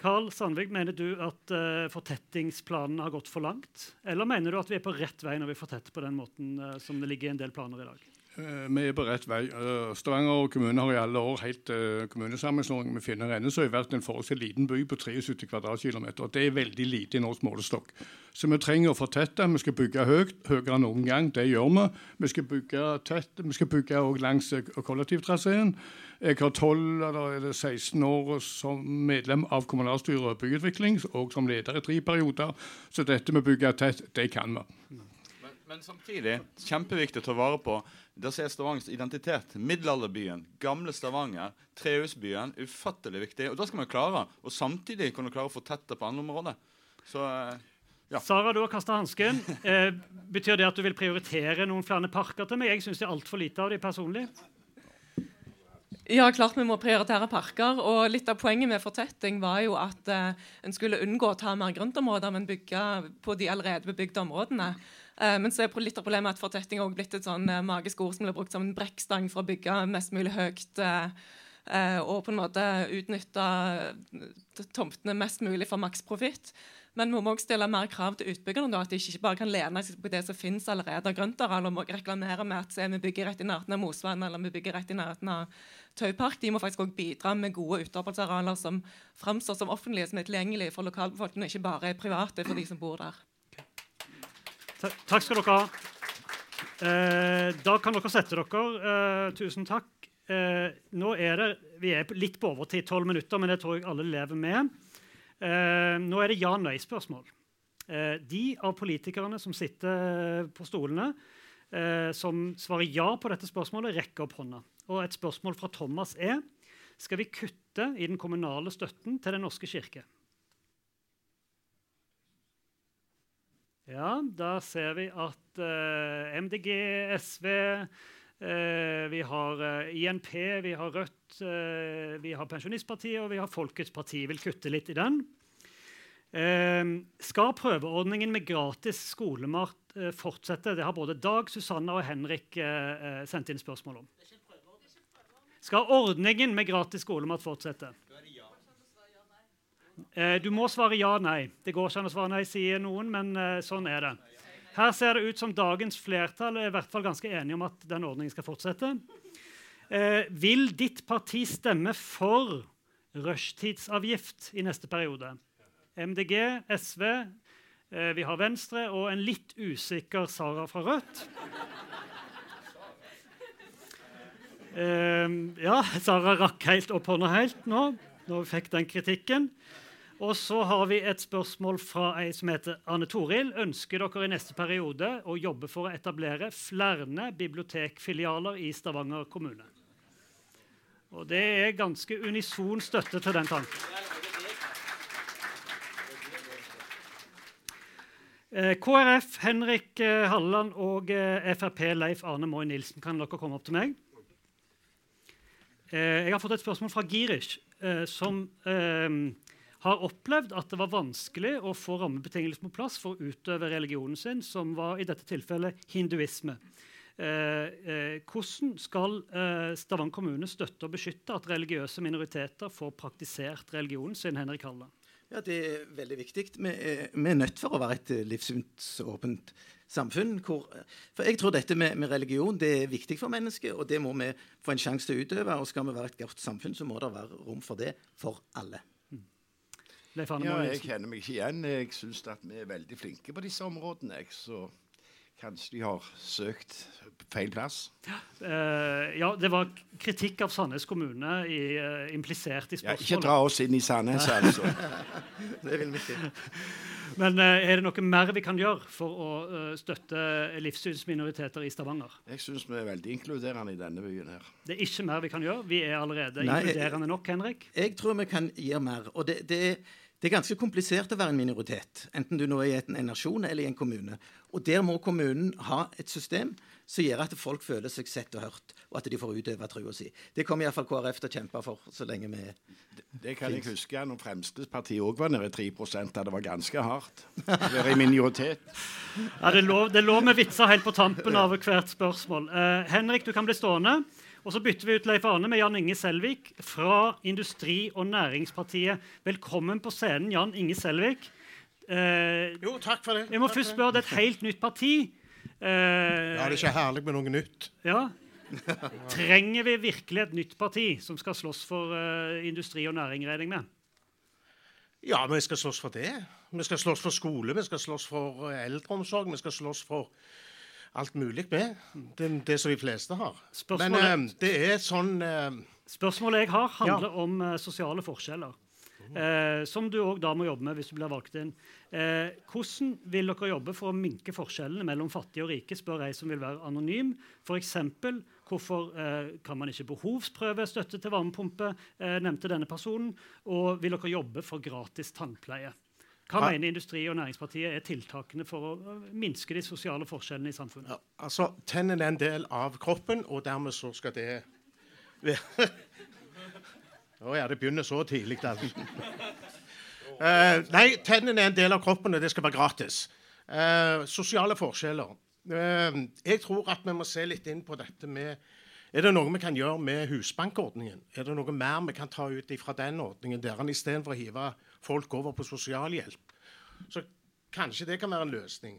Karl Sandvik, mener du at uh, fortettingsplanene har gått for langt? Eller mener du at vi er på rett vei når vi fortetter på den måten som det ligger i en del planer i dag? Eh, vi er på rett vei. Eh, Stavanger kommune har i alle år helt til kommunesammenslåing med Finner Rennesøy vært en forholdsvis liten by på 73 kvadratkilometer. Det er veldig lite i norsk målestokk. Så vi trenger å fortette. Vi skal bygge høyt, høyere enn noen gang. Det gjør vi. Vi skal bygge tett. Vi skal bygge også langs kollektivtraseen. Jeg har 12 eller 16 år som medlem av kommunalstyret og byutvikling, og som leder i tre perioder. Så dette med å bygge tett, det kan vi. Men samtidig kjempeviktig å ta vare på det som er Stavangers identitet. Middelalderbyen, gamle Stavanger, trehusbyen. Ufattelig viktig. Og da skal vi klare å samtidig kunne klare å få tette på andre områder. Så ja. Sara, du har kasta hansken. Eh, betyr det at du vil prioritere noen flere parker til meg? Jeg syns det er altfor lite av de personlig. Ja, klart vi må prioritere parker. og Litt av poenget med fortetting var jo at eh, en skulle unngå å ta mer grøntområder, men bygge på de allerede bebygde områdene. Eh, men så er litt av problemet at fortetting har blitt et sånn eh, magisk ord som blir brukt som en brekkstang for å bygge mest mulig høyt. Eh, og på en måte utnytte tomtene mest mulig for maksprofitt. Men vi må også stille mer krav til utbyggerne. da, At de ikke bare kan lene seg på det som finnes allerede av grøntareal, og må reklamere med at vi bygger rett i nærheten av Mosvann eller vi bygger rett i nærheten av Taupark. De må faktisk også bidra med gode utearbeidsarealer som framstår som offentlige, som er tilgjengelige for lokalbefolkningen, og ikke bare private for de som bor der. Takk skal dere ha. Eh, da kan dere sette dere. Eh, tusen takk. Eh, nå er det, Vi er litt på overtid, tolv minutter, men det tror jeg alle lever med. Eh, nå er det ja-nei-spørsmål. Eh, de av politikerne som sitter på stolene, eh, som svarer ja på dette spørsmålet, rekker opp hånda. Og et spørsmål fra Thomas er skal vi kutte i den kommunale støtten til Den norske kirke. Ja, da ser vi at MDG, SV vi har INP, vi har Rødt, vi har Pensjonistpartiet og vi har Folkets parti. Vil kutte litt i den. skal prøveordningen med gratis skolemat fortsette? Det har både Dag, Susanna og Henrik sendt inn spørsmål om. Skal ordningen med gratis skolemat fortsette? Du må svare ja-nei. Det går ikke an å svare nei, sier noen, men sånn er det. Her ser det ut som dagens flertall er i hvert fall ganske enige om at den ordningen skal fortsette. Eh, vil ditt parti stemme for rushtidsavgift i neste periode? MDG, SV, eh, vi har Venstre og en litt usikker Sara fra Rødt. Eh, ja, Sara rakk helt opp hånda helt nå når hun fikk den kritikken. Og så har vi et spørsmål fra ei som heter Anne Toril. Ønsker dere i neste periode å jobbe for å etablere flere bibliotekfilialer i Stavanger kommune? Og det er ganske unison støtte til den tanken. KrF Henrik Halleland og Frp Leif Arne Moy Nilsen, kan dere komme opp til meg? Jeg har fått et spørsmål fra Girish, som har opplevd at det var vanskelig å få rammebetingelser på plass for å utøve religionen sin, som var i dette tilfellet hinduisme. Eh, eh, hvordan skal eh, Stavanger kommune støtte og beskytte at religiøse minoriteter får praktisert religionen sin? Henrik Halle? Ja, Det er veldig viktig. Vi er, vi er nødt for å være et livssynsåpent samfunn. Hvor, for jeg tror dette med, med, religion det er viktig for mennesket, og det må vi få en sjanse til å utøve. Og skal vi være et godt samfunn, så må det være rom for det for alle. Ja, jeg kjenner meg ikke igjen. Jeg syns at vi er veldig flinke på disse områdene. Jeg, så kanskje de har søkt feil plass. Uh, ja, det var kritikk av Sandnes kommune i, uh, implisert i spørsmålet. Ja, ikke dra oss inn i Sandnes, altså. det vil vi ikke. Men uh, er det noe mer vi kan gjøre for å støtte livssynsminoriteter i Stavanger? Jeg syns vi er veldig inkluderende i denne byen her. Det er ikke mer vi kan gjøre? Vi er allerede Nei, inkluderende nok, Henrik? Jeg, jeg tror vi kan gjøre mer. og det, det er det er ganske komplisert å være en minoritet, enten du nå er i en nasjon eller i en kommune. Og Der må kommunen ha et system som gjør at folk føler seg sett og hørt, og at de får utøve trua si. Det kommer iallfall KrF til å kjempe for så lenge vi Det, det kan jeg huske når Fremskrittspartiet òg var nede i 3 da det var ganske hardt å være i minoritet. Ja, det lå, det lå med vitser helt på tampen av hvert spørsmål. Uh, Henrik, du kan bli stående. Og så bytter vi ut Leif Arne med Jan Inge Selvik fra Industri- og Næringspartiet. Velkommen på scenen, Jan Inge Selvik. Eh, jo, takk for det. Jeg må takk først spørre, Det er et helt nytt parti. Eh, ja, det er ikke herlig med noe nytt. Ja. Trenger vi virkelig et nytt parti som skal slåss for uh, industri og næring? regner med? Ja, vi skal slåss for det. Vi skal slåss for skole, vi skal slåss for uh, eldreomsorg, vi skal slåss for alt mulig med. Det, det som de fleste har. Spørsmålet, Men uh, det er sånn uh, Spørsmålet jeg har, handler ja. om uh, sosiale forskjeller. Eh, som du òg da må jobbe med hvis du blir valgt inn. Eh, hvordan vil dere jobbe for å minke forskjellene mellom fattige og rike? spør jeg som vil være anonym. F.eks. hvorfor eh, kan man ikke behovsprøve støtte til varmepumpe? nevnte denne personen. Og vil dere jobbe for gratis tannpleie? Hva mener Industri- og Næringspartiet er tiltakene for å minske de sosiale forskjellene i samfunnet? Ja, altså, Tennene er en del av kroppen, og dermed så skal det være Å ja, det begynner så tidlig. Uh, nei, tennene er en del av kroppen, og det skal være gratis. Uh, sosiale forskjeller. Uh, jeg tror at vi må se litt inn på dette med Er det noe vi kan gjøre med Husbankordningen? Er det noe mer vi kan ta ut fra den ordningen der istedenfor å hive folk over på sosialhjelp? Så kanskje det kan være en løsning.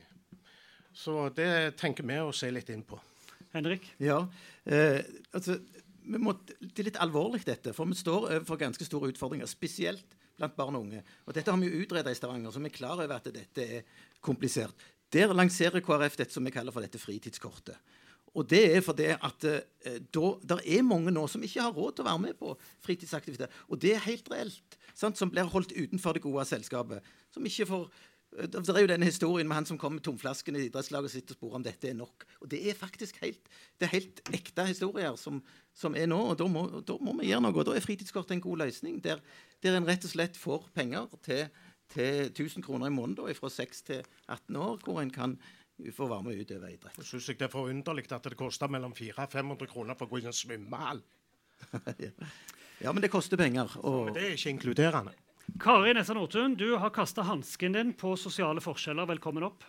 Så det tenker vi å se litt inn på. Henrik? Ja, eh, altså, må, Det er litt alvorlig, dette. For vi står overfor ganske store utfordringer. Spesielt blant barn og unge. Og Dette har vi jo utreda i Stavanger, så vi er klar over at dette er komplisert. Der lanserer KrF dette som vi kaller for dette fritidskortet. Og det er fordi at eh, da, er mange nå som ikke har råd til å være med på fritidsaktiviteter. Og det er helt reelt. Sant? Som blir holdt utenfor det gode selskapet. Som ikke får Eh, det er jo denne historien med han som kom med tomflasken i idrettslaget sitt og spurte om dette er nok. Og Det er faktisk helt, det er helt ekte historier som, som er nå. og da må, da må, vi gjøre noe. og Da er fritidskort en god løsning, der, der en rett og slett får penger til, til 1000 kroner i måneden fra 6 til 18 år, hvor en kan få være med og utøve idrett. Jeg syns det er forunderlig at det koster mellom 400 og 500 kroner for å gå i en svømmehall. ja, men det koster penger. Og... Men det er ikke inkluderende. Kari Nessa Nordtun, du har kasta hansken din på sosiale forskjeller. Velkommen opp.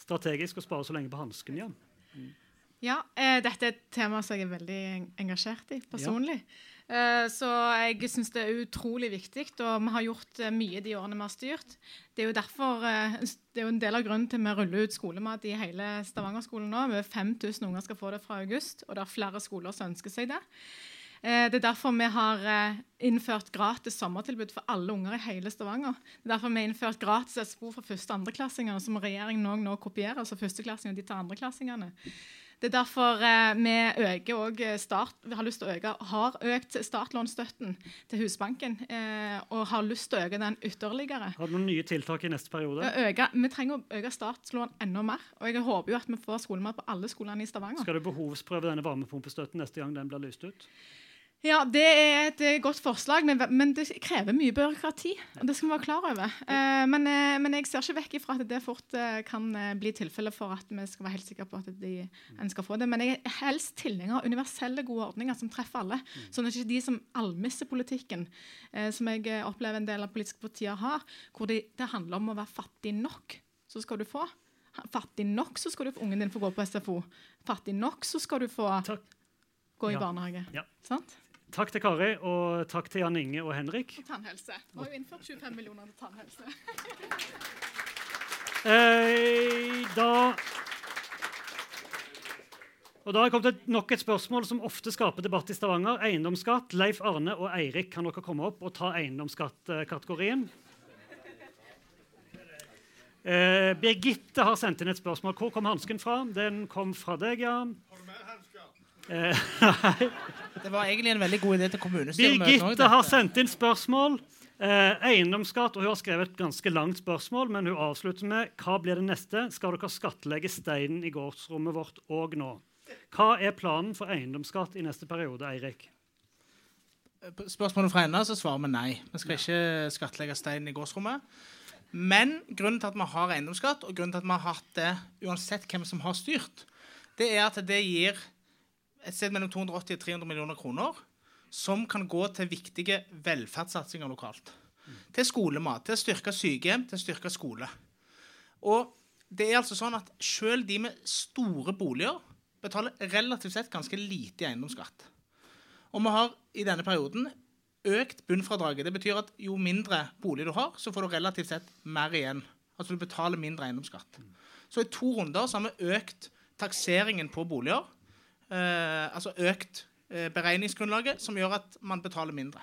Strategisk å spare så lenge på hansken, ja. Mm. Ja, eh, dette er et tema som jeg er veldig engasjert i personlig. Ja. Eh, så jeg syns det er utrolig viktig, og vi har gjort eh, mye de årene vi har styrt. Det er jo derfor, eh, det er jo en del av grunnen til vi ruller ut skolemat i hele Stavanger-skolen nå. Over 5000 unger skal få det fra august, og det er flere skoler som ønsker seg det. Det er derfor vi har innført gratis sommertilbud for alle unger i hele Stavanger. Det er derfor vi har innført gratis SFO for første- og andreklassingene, som regjeringen nå kopierer. altså førsteklassingene de tar andreklassingene. Det er derfor eh, vi eh, start, vi har lyst til å øke, har økt startlånsstøtten til Husbanken eh, og har lyst til å øke den ytterligere. Har du noen nye tiltak i neste periode? Øke, vi trenger å øke startlån enda mer. og Jeg håper jo at vi får skolemat på alle skolene i Stavanger. Skal du behovsprøve denne varmepumpestøtten neste gang den blir lyst ut? Ja, Det er et eh, godt forslag, men, men det krever mye byråkrati. og Det skal vi være klar over. Eh, men, eh, men, jeg ser ikke vekk ifra at det fort eh, kan bli tilfelle for at vi skal være helt sikre på at de, en skal få det. Men jeg er helst tilhenger av universelle, gode ordninger som treffer alle. Mm. Sånn at ikke de som almisser politikken, eh, som jeg opplever en del av politiske partier har, hvor det, det handler om å være fattig nok, så skal du få. Fattig nok, så skal du få ungen din få gå på SFO. Fattig nok, så skal du få Takk. gå i ja. barnehage. Ja. Sant? Takk til Kari, og takk til Jan Inge og Henrik. Og tannhelse. Vi har jo innført 25 millioner til tannhelse. eh, da og Da har jeg kommet et, nok et spørsmål som ofte skaper debatt i Stavanger. Eiendomsskatt. Leif Arne og Eirik, kan dere komme opp og ta eiendomsskattkategorien? Eh, Birgitte har sendt inn et spørsmål. Hvor kom hansken fra? Den kom fra deg, ja. Har du med? Eh, det var egentlig en veldig god idé til kommunestyremøtet. Birgitte har sendt inn spørsmål. Eh, eiendomsskatt, og Hun har skrevet et ganske langt spørsmål, men hun avslutter med hva blir det neste? Skal dere skattlegge steinen i gårdsrommet vårt òg nå? Hva er planen for eiendomsskatt i neste periode, Eirik? Spørsmålet fra henne så svarer vi nei. Vi skal ikke skattlegge steinen i gårdsrommet. Men grunnen til at vi har eiendomsskatt, og grunnen til at vi har hatt det uansett hvem som har styrt, det er at det gir et sted mellom 280 og 300 millioner kroner som kan gå til viktige velferdssatsinger lokalt. Mm. Til skolemat, til å styrke sykehjem, til å styrke skole. Og det er altså sånn at Selv de med store boliger betaler relativt sett ganske lite i eiendomsskatt. Og vi har i denne perioden økt bunnfradraget. Det betyr at jo mindre bolig du har, så får du relativt sett mer igjen. Altså du betaler mindre eiendomsskatt. Så i to runder så har vi økt takseringen på boliger altså økt eh, beregningsgrunnlaget, som gjør at man betaler mindre.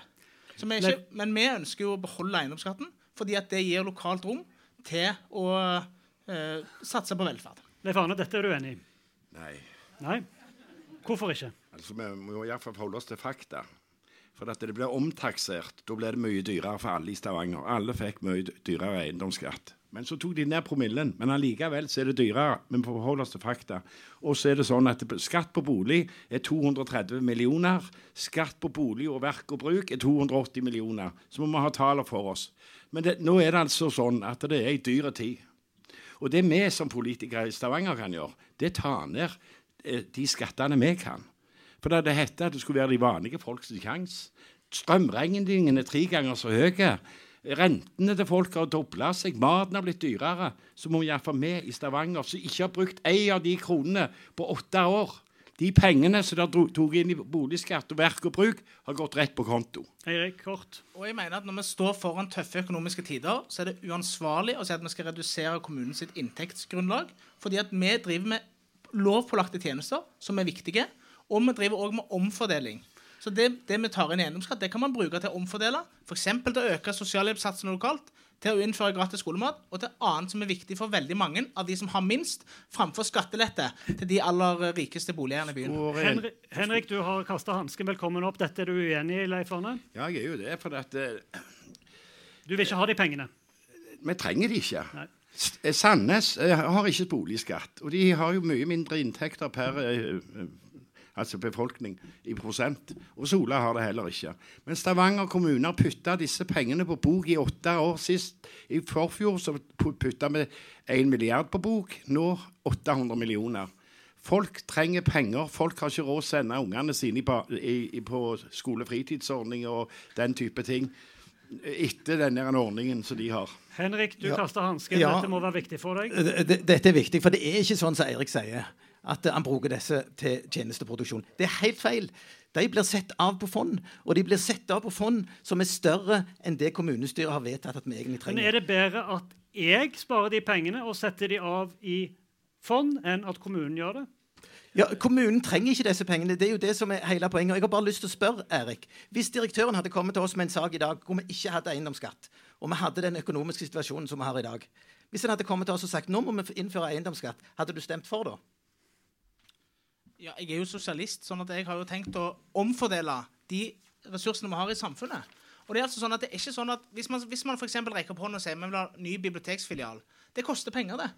Vi ikke, men vi ønsker jo å beholde eiendomsskatten, fordi at det gir lokalt rom til å eh, satse på velferd. Leif Arne, dette er du enig i? Nei. Nei? Hvorfor ikke? Altså, Vi må iallfall forholde oss til fakta. For at det blir omtaksert. Da blir det mye dyrere for alle i Stavanger. Alle fikk mye dyrere eiendomsskatt. Men så tok de ned promillen. Men allikevel så er det dyrere. Men vi forholder oss til fakta. Og så er det sånn at skatt på bolig er 230 millioner. Skatt på bolig og verk og bruk er 280 millioner. Så må vi ha tallene for oss. Men det, nå er det altså sånn at det er ei dyr tid. Og det vi som politikere i Stavanger kan gjøre, det tar ned eh, de skattene vi kan. For det heter at det skulle være de vanlige folks sjanse. Strømregningene er tre ganger så høye. Rentene til folk har dobla seg, maten har blitt dyrere. Så må iallfall vi i Stavanger, som ikke har brukt én av de kronene på åtte år De pengene som de tok inn i boligskatt og verk og bruk, har gått rett på konto. Eirik, kort. Og jeg mener at Når vi står foran tøffe økonomiske tider, så er det uansvarlig å si at vi skal redusere kommunens inntektsgrunnlag. Fordi at vi driver med lovpålagte tjenester som er viktige, og vi driver også med omfordeling. Så det, det vi tar inn i eiendomsskatt, det kan man bruke til å omfordele. F.eks. til å øke sosialhjelpssatsene lokalt, til å innføre gratis skolemat, og til annet som er viktig for veldig mange av de som har minst, framfor skattelette til de aller rikeste boligeierne i byen. Henrik, Henrik, du har kasta hansken. Velkommen opp. Dette er du uenig i, Leif Arne? Ja, jeg er jo det. For at uh, Du vil ikke ha de pengene? Vi trenger de ikke. Eh, Sandnes uh, har ikke boligskatt, og de har jo mye mindre inntekter per eh, altså befolkning i prosent. Og Sola har det heller ikke. Men Stavanger kommune har putta disse pengene på bok i åtte år sist. I forfjor så putta vi 1 milliard på bok, nå 800 millioner. Folk trenger penger. Folk har ikke råd å sende ungene sine på, i, i, på skolefritidsordning og den type ting etter denne ordningen som de har. Henrik, du Ja. kaster hansken. Ja. Dette må være viktig for deg. D- Dette er viktig, for det er ikke sånn som Eirik sier, at han bruker disse til tjenesteproduksjon. Det er helt feil. De blir sett av på fond, og de blir sett av på fond som er større enn det kommunestyret har vedtatt at vi egentlig trenger. Men er det bedre at jeg sparer de pengene og setter de av i fond, enn at kommunen gjør det? Ja, Kommunen trenger ikke disse pengene. Det er jo det som er hele poenget. Jeg har bare lyst til å spørre, Erik. Hvis direktøren hadde kommet til oss med en sak i dag hvor vi ikke hadde eiendomsskatt, og vi hadde den økonomiske situasjonen som vi har i dag Hvis han hadde kommet til oss og sagt nå må vi innføre eiendomsskatt, hadde du stemt for da? Ja, jeg er jo sosialist, sånn at jeg har jo tenkt å omfordele de ressursene vi har i samfunnet. Og det er altså sånn at det er ikke sånn at Hvis man, hvis man for eksempel rekker opp hånden og sier vi vil ha ny biblioteksfilial, det koster penger, det.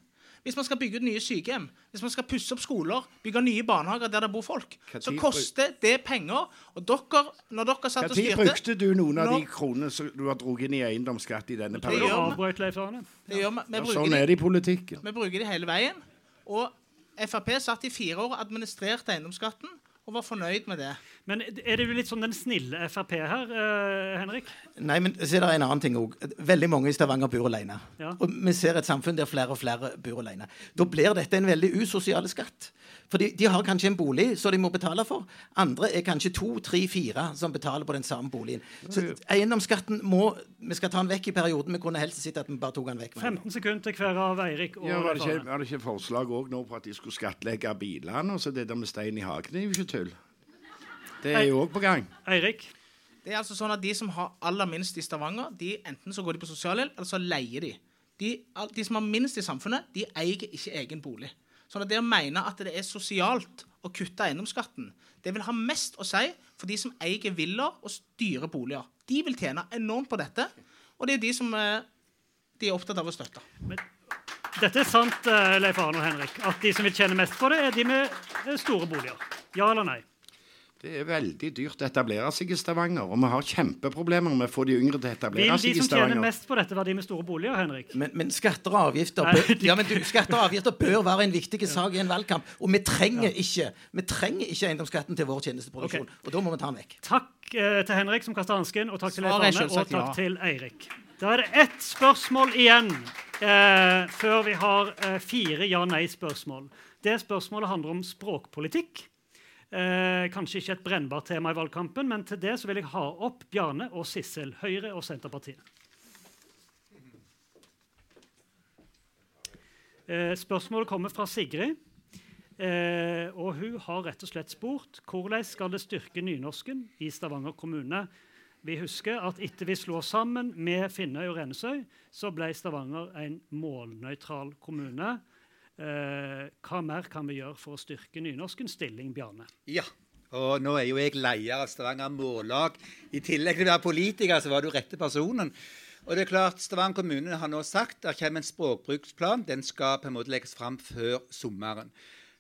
Hvis man skal bygge ut nye sykehjem, hvis man skal pusse opp skoler, bygge nye barnehager der det bor folk, så koster det penger. Og dere, når dere satt og styrte Når brukte du noen av de kronene som du har dratt inn i eiendomsskatt i denne Det gjør perioden? vi. Det gjør vi. vi Ja, sånn er det i politikken. Vi bruker de hele veien. Og Frp satt i fire år og administrerte eiendomsskatten og var fornøyd med det. Men er det jo litt sånn den snille Frp her, eh, Henrik? Nei, men så er det en annen ting òg. Veldig mange i Stavanger bor alene. Ja. Og vi ser et samfunn der flere og flere bor alene. Da blir dette en veldig usosial skatt. Fordi de har kanskje en bolig som de må betale for. Andre er kanskje to, tre, fire som betaler på den samme boligen. Så eiendomsskatten må Vi skal ta den vekk i perioden. Vi kunne helst sett at vi bare tok den vekk. med en gang. 15 sekunder til hver av Eirik og Ja, var, det ikke, var det ikke forslag også nå på at de skulle skattlegge bilene? Og så det der med stein i hagen det er jo ikke tull. Det er jo òg på gang. Eirik? Det er altså sånn at De som har aller minst i Stavanger, de enten så går de på sosialhjelp, eller så leier de. de. De som har minst i samfunnet, de eier ikke egen bolig. Sånn at Det å mene at det er sosialt å kutte eiendomsskatten, det vil ha mest å si for de som eier villaer og dyre boliger. De vil tjene enormt på dette, og det er de som eh, de er opptatt av å støtte. Dette er sant, eh, Leif Arne og Henrik. At de som vil tjene mest på det, er de med eh, store boliger. Ja eller nei? Det er veldig dyrt å etablere seg i Stavanger, og vi har kjempeproblemer med å få de yngre til å etablere de seg i som tjener mest på dette, være de med store boliger, Henrik? Men, men skatter og avgifter Nei, bør, de- ja, men du, skatter og avgifter bør være en viktig sak i en valgkamp. Og vi trenger ikke vi trenger ikke eiendomsskatten til vår tjenesteproduksjon. Og da må vi ta den vekk. Takk eh, til Henrik som kasta hansken, og takk til Leif Arne, og takk ja. til Eirik. Da er det ett spørsmål igjen eh, før vi har eh, fire ja-nei-spørsmål. Det spørsmålet handler om språkpolitikk. Eh, kanskje ikke et brennbart tema i valgkampen, men til det så vil jeg ha opp Bjarne og Sissel, Høyre og Senterpartiet. Eh, spørsmålet kommer fra Sigrid. Eh, og hun har rett og slett spurt hvordan skal det styrke nynorsken i Stavanger kommune. Vi husker at etter vi slo sammen med Finnøy og Rennesøy, så ble Stavanger en målnøytral kommune. Eh, hva mer kan vi gjøre for å styrke nynorskens stilling, Bjarne? Ja. Og nå er jo jeg leder av Stavanger Mållag. I tillegg til å være politiker, så var du rette personen. Og det er klart, Stavanger kommune har nå sagt at det kommer en språkbruksplan. Den skal på en måte legges fram før sommeren.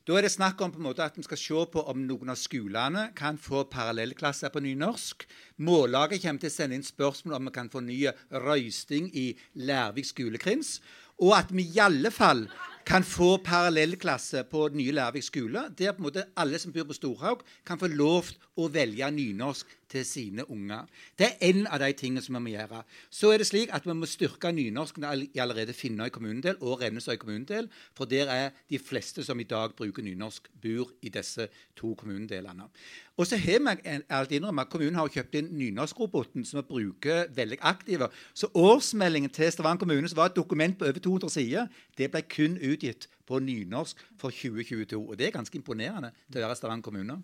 Da er det snakk om på en måte at en skal se på om noen av skolene kan få parallellklasser på nynorsk. Mållaget kommer til å sende inn spørsmål om vi kan få ny røysting i Lærvik skolekrins. Og at vi i alle fall kan få parallellklasse på nye Lærvik skole, der på en måte alle som bor på Storhaug, kan få lov å velge nynorsk til sine unger. Det er en av de tingene som vi må gjøre. Så er det slik at vi må styrke nynorsken i allerede Finnøy kommunedel og Rennesøy kommunedel, for der er de fleste som i dag bruker nynorsk, bor i disse to kommunedelene. Og så har vi alt innrømme kommunen har kjøpt inn nynorskroboten, som vi bruker veldig aktive. Så årsmeldingen til Stavanger kommune, som var et dokument på over 200 sider, det ble kun utgitt på nynorsk for 2022. Og det er ganske imponerende til å være Stavanger kommune.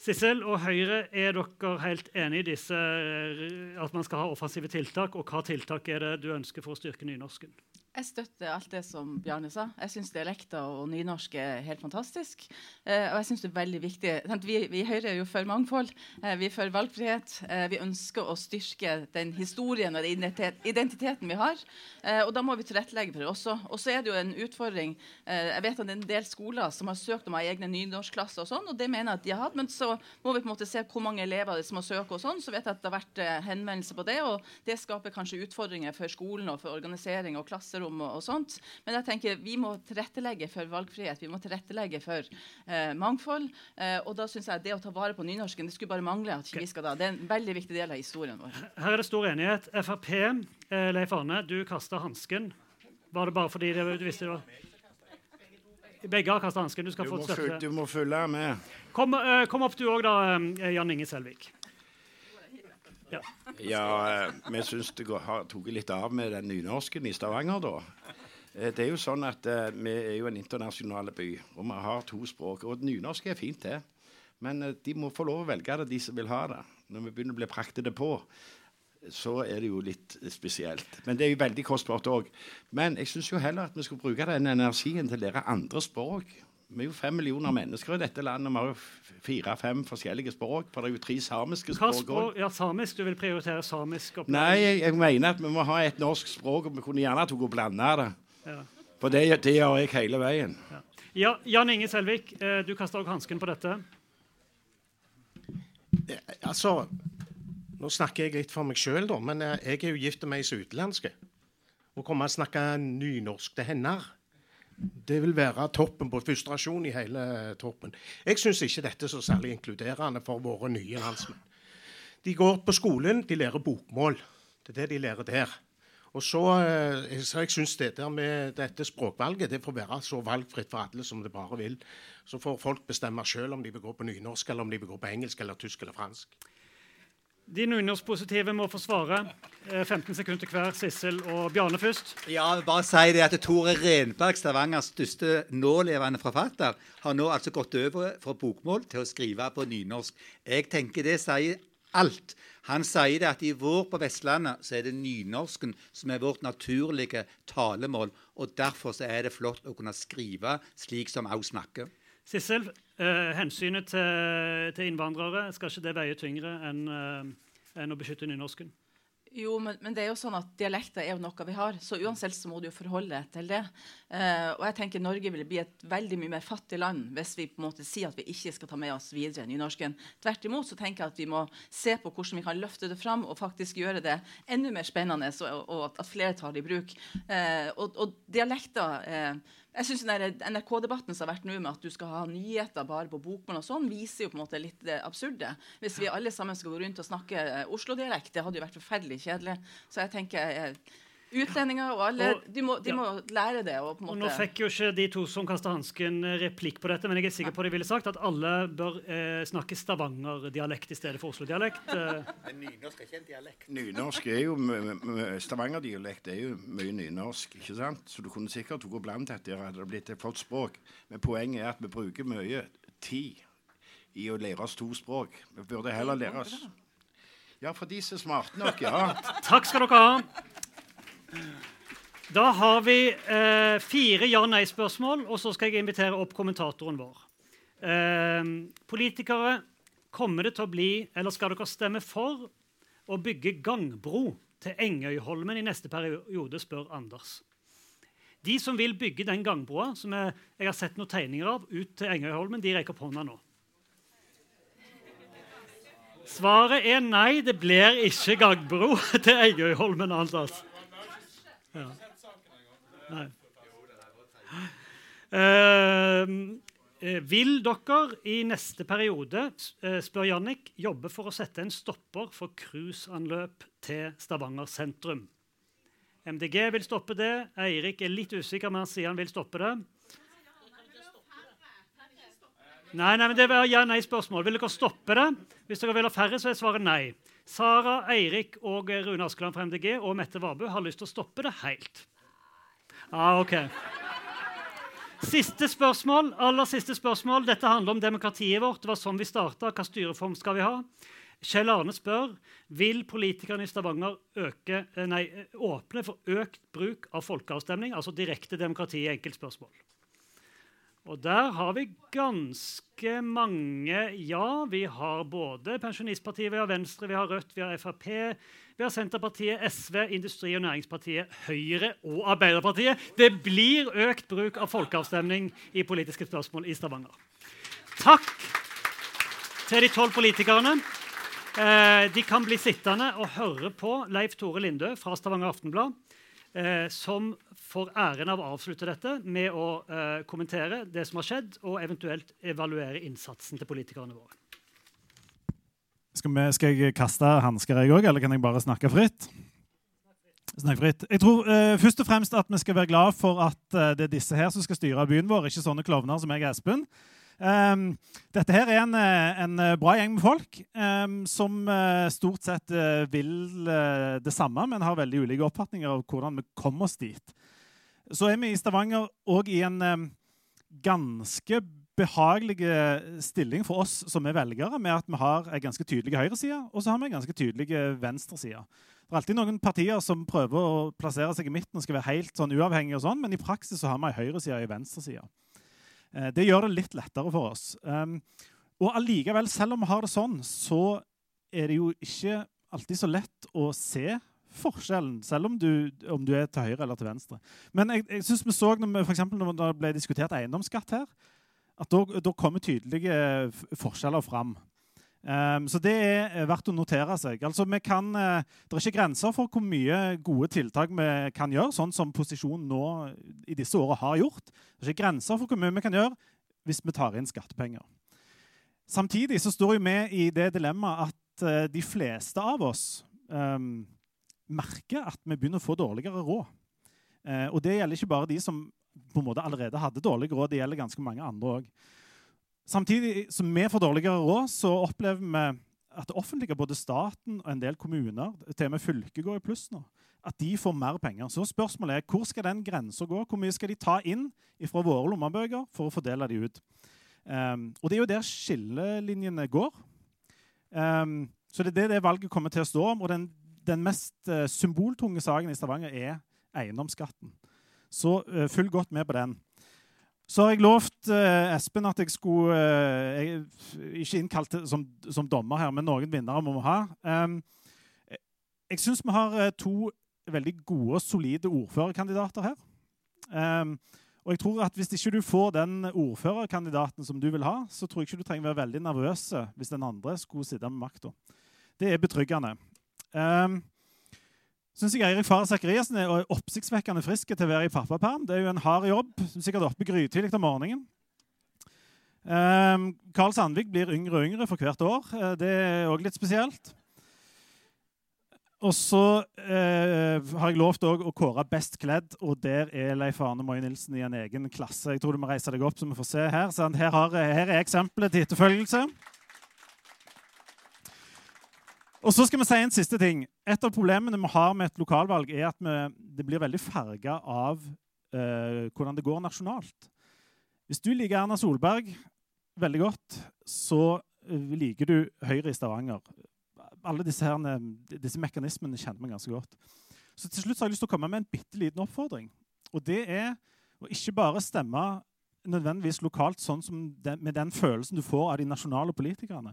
Sissel og Høyre, er dere helt enig i disse, eh, at man skal ha offensive tiltak? Og hva tiltak er det du ønsker for å styrke nynorsken? Jeg støtter alt det som Bjarne sa. Jeg syns dialekter og nynorsk er helt fantastisk. Eh, og jeg synes det er veldig viktig. Vi, i Høyre er jo for mangfold. Eh, vi er for valgfrihet. Eh, vi ønsker å styrke den historien og den identiteten vi har. Eh, og da må vi tilrettelegge for det også. Og så er det jo en utfordring. Eh, jeg vet at det er en del skoler som har søkt om å ha egne nynorskklasser og sånn, og det mener jeg at de har hatt. Men så må vi på en måte se hvor mange elever det som har søkt og sånn. Så vet jeg at det har vært eh, henvendelser på det, og det skaper kanskje utfordringer for skolen og for organisering og klasser klasserom og, og, sånt. Men jeg tenker vi må tilrettelegge for valgfrihet. Vi må tilrettelegge for eh, mangfold. Eh, og da syns jeg det å ta vare på nynorsken det skulle bare mangle at vi skal da. Det er en veldig viktig del av historien vår. Her er det stor enighet. Frp, eh, Leif Arne, du kasta hansken. Var det bare fordi det, du visste det var begge har kasta hansken. Du skal du få støtte. Du må følge med. Kom, uh, kom opp du òg, da, uh, Jan Inge Selvik. Ja, ja eh, vi syns det har tatt litt av med den nynorsken i Stavanger, da. Eh, det er jo sånn at uh, Vi er jo en internasjonal by, og vi har to språk. Og nynorsk er fint, det. Men uh, de må få lov å velge det, de som vil ha det. Når vi begynner å bli praktede på, så er det jo litt spesielt. Men det er jo veldig kostbart òg. Men jeg syns jo heller at vi skulle bruke den energien til å lære andre språk. Vi er jo fem millioner mennesker i dette landet. Vi har jo fire-fem forskjellige språk. For det er jo tre samiske språk òg. Ja, samisk? Du vil prioritere samisk? Opplæring. Nei, jeg, jeg, mener at vi må ha et norsk språk, og vi kunne gjerne tatt og blande det. Ja. For det, det, gjør jeg hele veien. Ja. ja Jan Inge Selvik, eh, du kaster òg hansken på dette. Altså Nå snakker jeg litt for meg sjøl, da, men eh, jeg er jo gift med ei som er utenlandske. Å komme og snakke nynorsk til henne det vil være toppen på frustrasjon i hele troppen. Jeg syns ikke dette er så særlig inkluderende for våre nye landsmenn. De går på skolen, de lærer bokmål. Det er det de lærer der. Og så, eh, så jeg syns det der med dette språkvalget det får være så valgfritt for alle som det bare vil. Så får folk bestemme sjøl om de vil gå på nynorsk, eller om de vil gå på engelsk, eller tysk eller fransk. De nynorskpositive må forsvare. 15 eh, sekunder hver. Sissel og Bjarne først. Ja, bare si det at Tore Renberg, Stavangers største nålevende forfatter, har nå altså gått over fra bokmål til å skrive på nynorsk. Jeg tenker det sier alt. Han sier det at i vår på Vestlandet så er det nynorsken som er vårt naturlige talemål. Og derfor så er det flott å kunne skrive slik som òg snakker. Sissel, eh, hensynet til, til, innvandrere, skal ikke det veie tyngre enn eh, enn å beskytte nynorsken? Jo, men, men, det er jo sånn at dialekter er jo noe vi har. Så uansett så må du jo forholde deg til det. Eh, og jeg tenker Norge vil bli et veldig mye mer fattig land hvis vi på en måte sier at vi ikke skal ta med oss videre nynorsken. Tvert imot så tenker jeg at vi må se på hvordan vi kan løfte det fram og faktisk gjøre det enda mer spennende, og, og at flere tar det i bruk. Eh, og, og, dialekter uh, jeg synes NRK-debatten som har vært nå med at du skal ha nyheter bare på bokmål, og sånn, viser jo på en måte litt det absurde. Hvis vi alle sammen skal gå rundt og snakke Oslo-dialekt, det hadde jo vært forferdelig kjedelig. Så jeg tenker jeg, Utlendinger og alle. Og, de, må, de ja. må, lære det. Og, og Nå fikk jo ikke de to som kasta hansken, eh, replikk på dette, men jeg er sikker på de ville sagt at alle bør eh, snakke Stavanger-dialekt i stedet for Oslo-dialekt. Eh. Men nynorsk er ikke en dialekt. Nynorsk er jo Stavanger-dialekt er jo mye nynorsk, ikke sant? Så du kunne sikkert gå blant dette, hadde det blitt et flott språk. Men poenget er at vi bruker mye tid i å lære oss to språk. Vi burde heller lære oss Ja, for de som er smarte nok, ja. Takk skal dere ha. Da har vi eh, fire ja-nei-spørsmål, og så skal jeg invitere opp kommentatoren vår. Eh, politikere, kommer det til å bli, eller skal dere stemme for å bygge gangbro til Engøyholmen i neste periode, spør Anders. De som vil bygge den gangbroa, som jeg, jeg har sett noen tegninger av, ut til Engøyholmen, de rekker opp hånda nå. Svaret er nei, det blir ikke gangbro til Engøyholmen. Anders. Ja. Nei. Eh, eh, vil dere i neste periode, eh, spør Jannik, jobbe for å sette en stopper for cruiseanløp til Stavanger sentrum? MDG vil stoppe det. Eirik er litt usikker, men han sier han vil stoppe det. Nei, nei, men Det var ja-nei-spørsmål. Vil dere stoppe det? Hvis dere vil ha færre, så er svaret nei. Sara, Eirik og Rune Askeland fra MDG og Mette Vabu har lyst til å stoppe det helt. Ah, ok. Siste spørsmål. aller siste spørsmål. Dette handler om demokratiet vårt. Det var sånn vi starta. Hva styreform skal vi ha? Kjell Arne spør vil politikerne i Stavanger øke, eh, nei, åpne for økt bruk av folkeavstemning, altså direkte demokrati i enkeltspørsmål. Og der har vi ganske mange ja. Vi har både Pensjonistpartiet, vi har Venstre, vi har Rødt, vi har Frp, vi har Senterpartiet, SV, Industri- og Næringspartiet, Høyre og Arbeiderpartiet. Det blir økt bruk av folkeavstemning i politiske spørsmål i Stavanger. Takk til de tolv politikerne. Eh, de kan bli sittende og høre på Leif Tore Lindø fra Stavanger Aftenblad eh, som får æren av å avslutte dette med å eh, kommentere det som har skjedd, og eventuelt evaluere innsatsen til politikerne våre. Skal, vi, skal jeg kaste hansker, jeg òg, eller kan jeg bare snakke fritt? Snakk fritt. Jeg tror eh, først og fremst at vi skal være glad for at eh, det er disse her som skal styre byen vår, ikke sånne klovner som jeg og Espen. Um, dette her er en, eh, en, eh, bra gjeng med folk um, som uh, stort sett vil det samme, men har veldig ulike oppfatninger av hvordan vi kommer oss dit. Så er vi i Stavanger òg i en um, ganske behagelig stilling for oss som er velgere, med at vi har en ganske tydelig høyreside og så har vi en ganske tydelig venstreside. Det er alltid noen partier som prøver å plassere seg i midten og skal være helt sånn uavhengige, og sånn, men i praksis så har vi ei høyreside og ei venstreside. Eh, det gjør det litt lettere for oss. Um, og allikevel, selv om vi har det sånn, så er det jo ikke alltid så lett å se forskjellen, selv om du, om du er til høyre eller til venstre. Men jeg, jeg synes vi så når, for når det ble diskutert eiendomsskatt her, at da kommer tydelige forskjeller fram. Um, så det er verdt å notere seg. Altså, kan, uh, det er ikke grenser for hvor mye gode tiltak vi kan gjøre, sånn som posisjonen nå i disse årene har gjort. Det er ikke grenser for hvor mye vi kan gjøre hvis vi tar inn skattepenger. Samtidig så står vi i det dilemmaet at uh, de fleste av oss um, merker at vi begynner å få dårligere råd. Uh, og det gjelder ikke bare de som på en måte allerede hadde dårlig råd, det gjelder ganske mange andre òg. Samtidig som vi får dårligere råd, så opplever vi at det offentlige, både staten og en del kommuner, til og med fylket går i pluss nå, at de får mer penger. Så spørsmålet er hvor skal den grensa gå? Hvor mye skal de ta inn fra våre lommebøker for å fordele de ut? Um, og det er jo der skillelinjene går. Um, så det er det, det valget kommer til å stå om. Og den, den mest uh, symboltunge saken i Stavanger er eiendomsskatten. Så uh, følg godt med på den. Så har jeg lovt eh, Espen at jeg skulle eh, jeg, Ikke innkalt som, som, dommer her, men noen vinnere må vi ha. Um, jeg syns vi har uh, to veldig gode, solide ordførerkandidater her. Um, og jeg tror at Hvis ikke du får den ordførerkandidaten som du vil ha, så tror jeg ikke du trenger være veldig nervøs hvis den andre skulle sitte med makta. Det er betryggende. Um, syns jeg Eirik Faret Sakariassen er oppsiktsvekkende frisk til å være i pappaperm. Det er jo en hard jobb. Sikkert oppe grytidlig om morgenen. Um, Karl Sandvik blir yngre og yngre for hvert år. Uh, det er òg litt spesielt. Og så eh, har jeg lovt å kåre best kledd, og der er Leif Arne Moie Nilsen i en egen klasse. Jeg tror du må reise deg opp, så vi får se her. Her, her er eksempelet til etterfølgelse. Og så skal vi si en siste ting. Et av problemene vi har med et lokalvalg, er at vi, det blir veldig farga av uh, hvordan det går nasjonalt. Hvis du liker Erna Solberg veldig godt, så uh, liker du Høyre i Stavanger. Alle disse, her, disse mekanismene kjenner vi ganske godt. Så til slutt har jeg lyst til å komme med en bitte liten oppfordring. Og det er å ikke bare stemme nødvendigvis lokalt sånn den, med den følelsen du får av de nasjonale politikerne.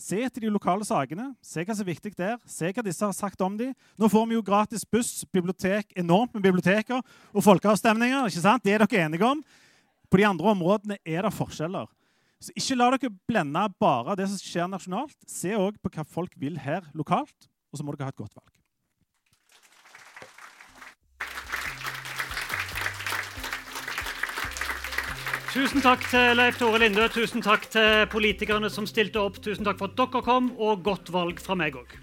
Se etter de lokale sakene, se hva som er viktig der, se hva disse har sagt om dem. Nå får vi jo gratis buss, bibliotek, enormt med biblioteker og folkeavstemninger. ikke sant? Det er dere enige om. På de andre områdene er det forskjeller. Så Ikke la dere blende bare det som skjer nasjonalt. Se òg på hva folk vil her lokalt, og så må dere ha et godt valg. Tusen takk til Leif Tore Lindø, tusen takk til politikerne som stilte opp. Tusen takk for at dere kom, og godt valg fra meg òg.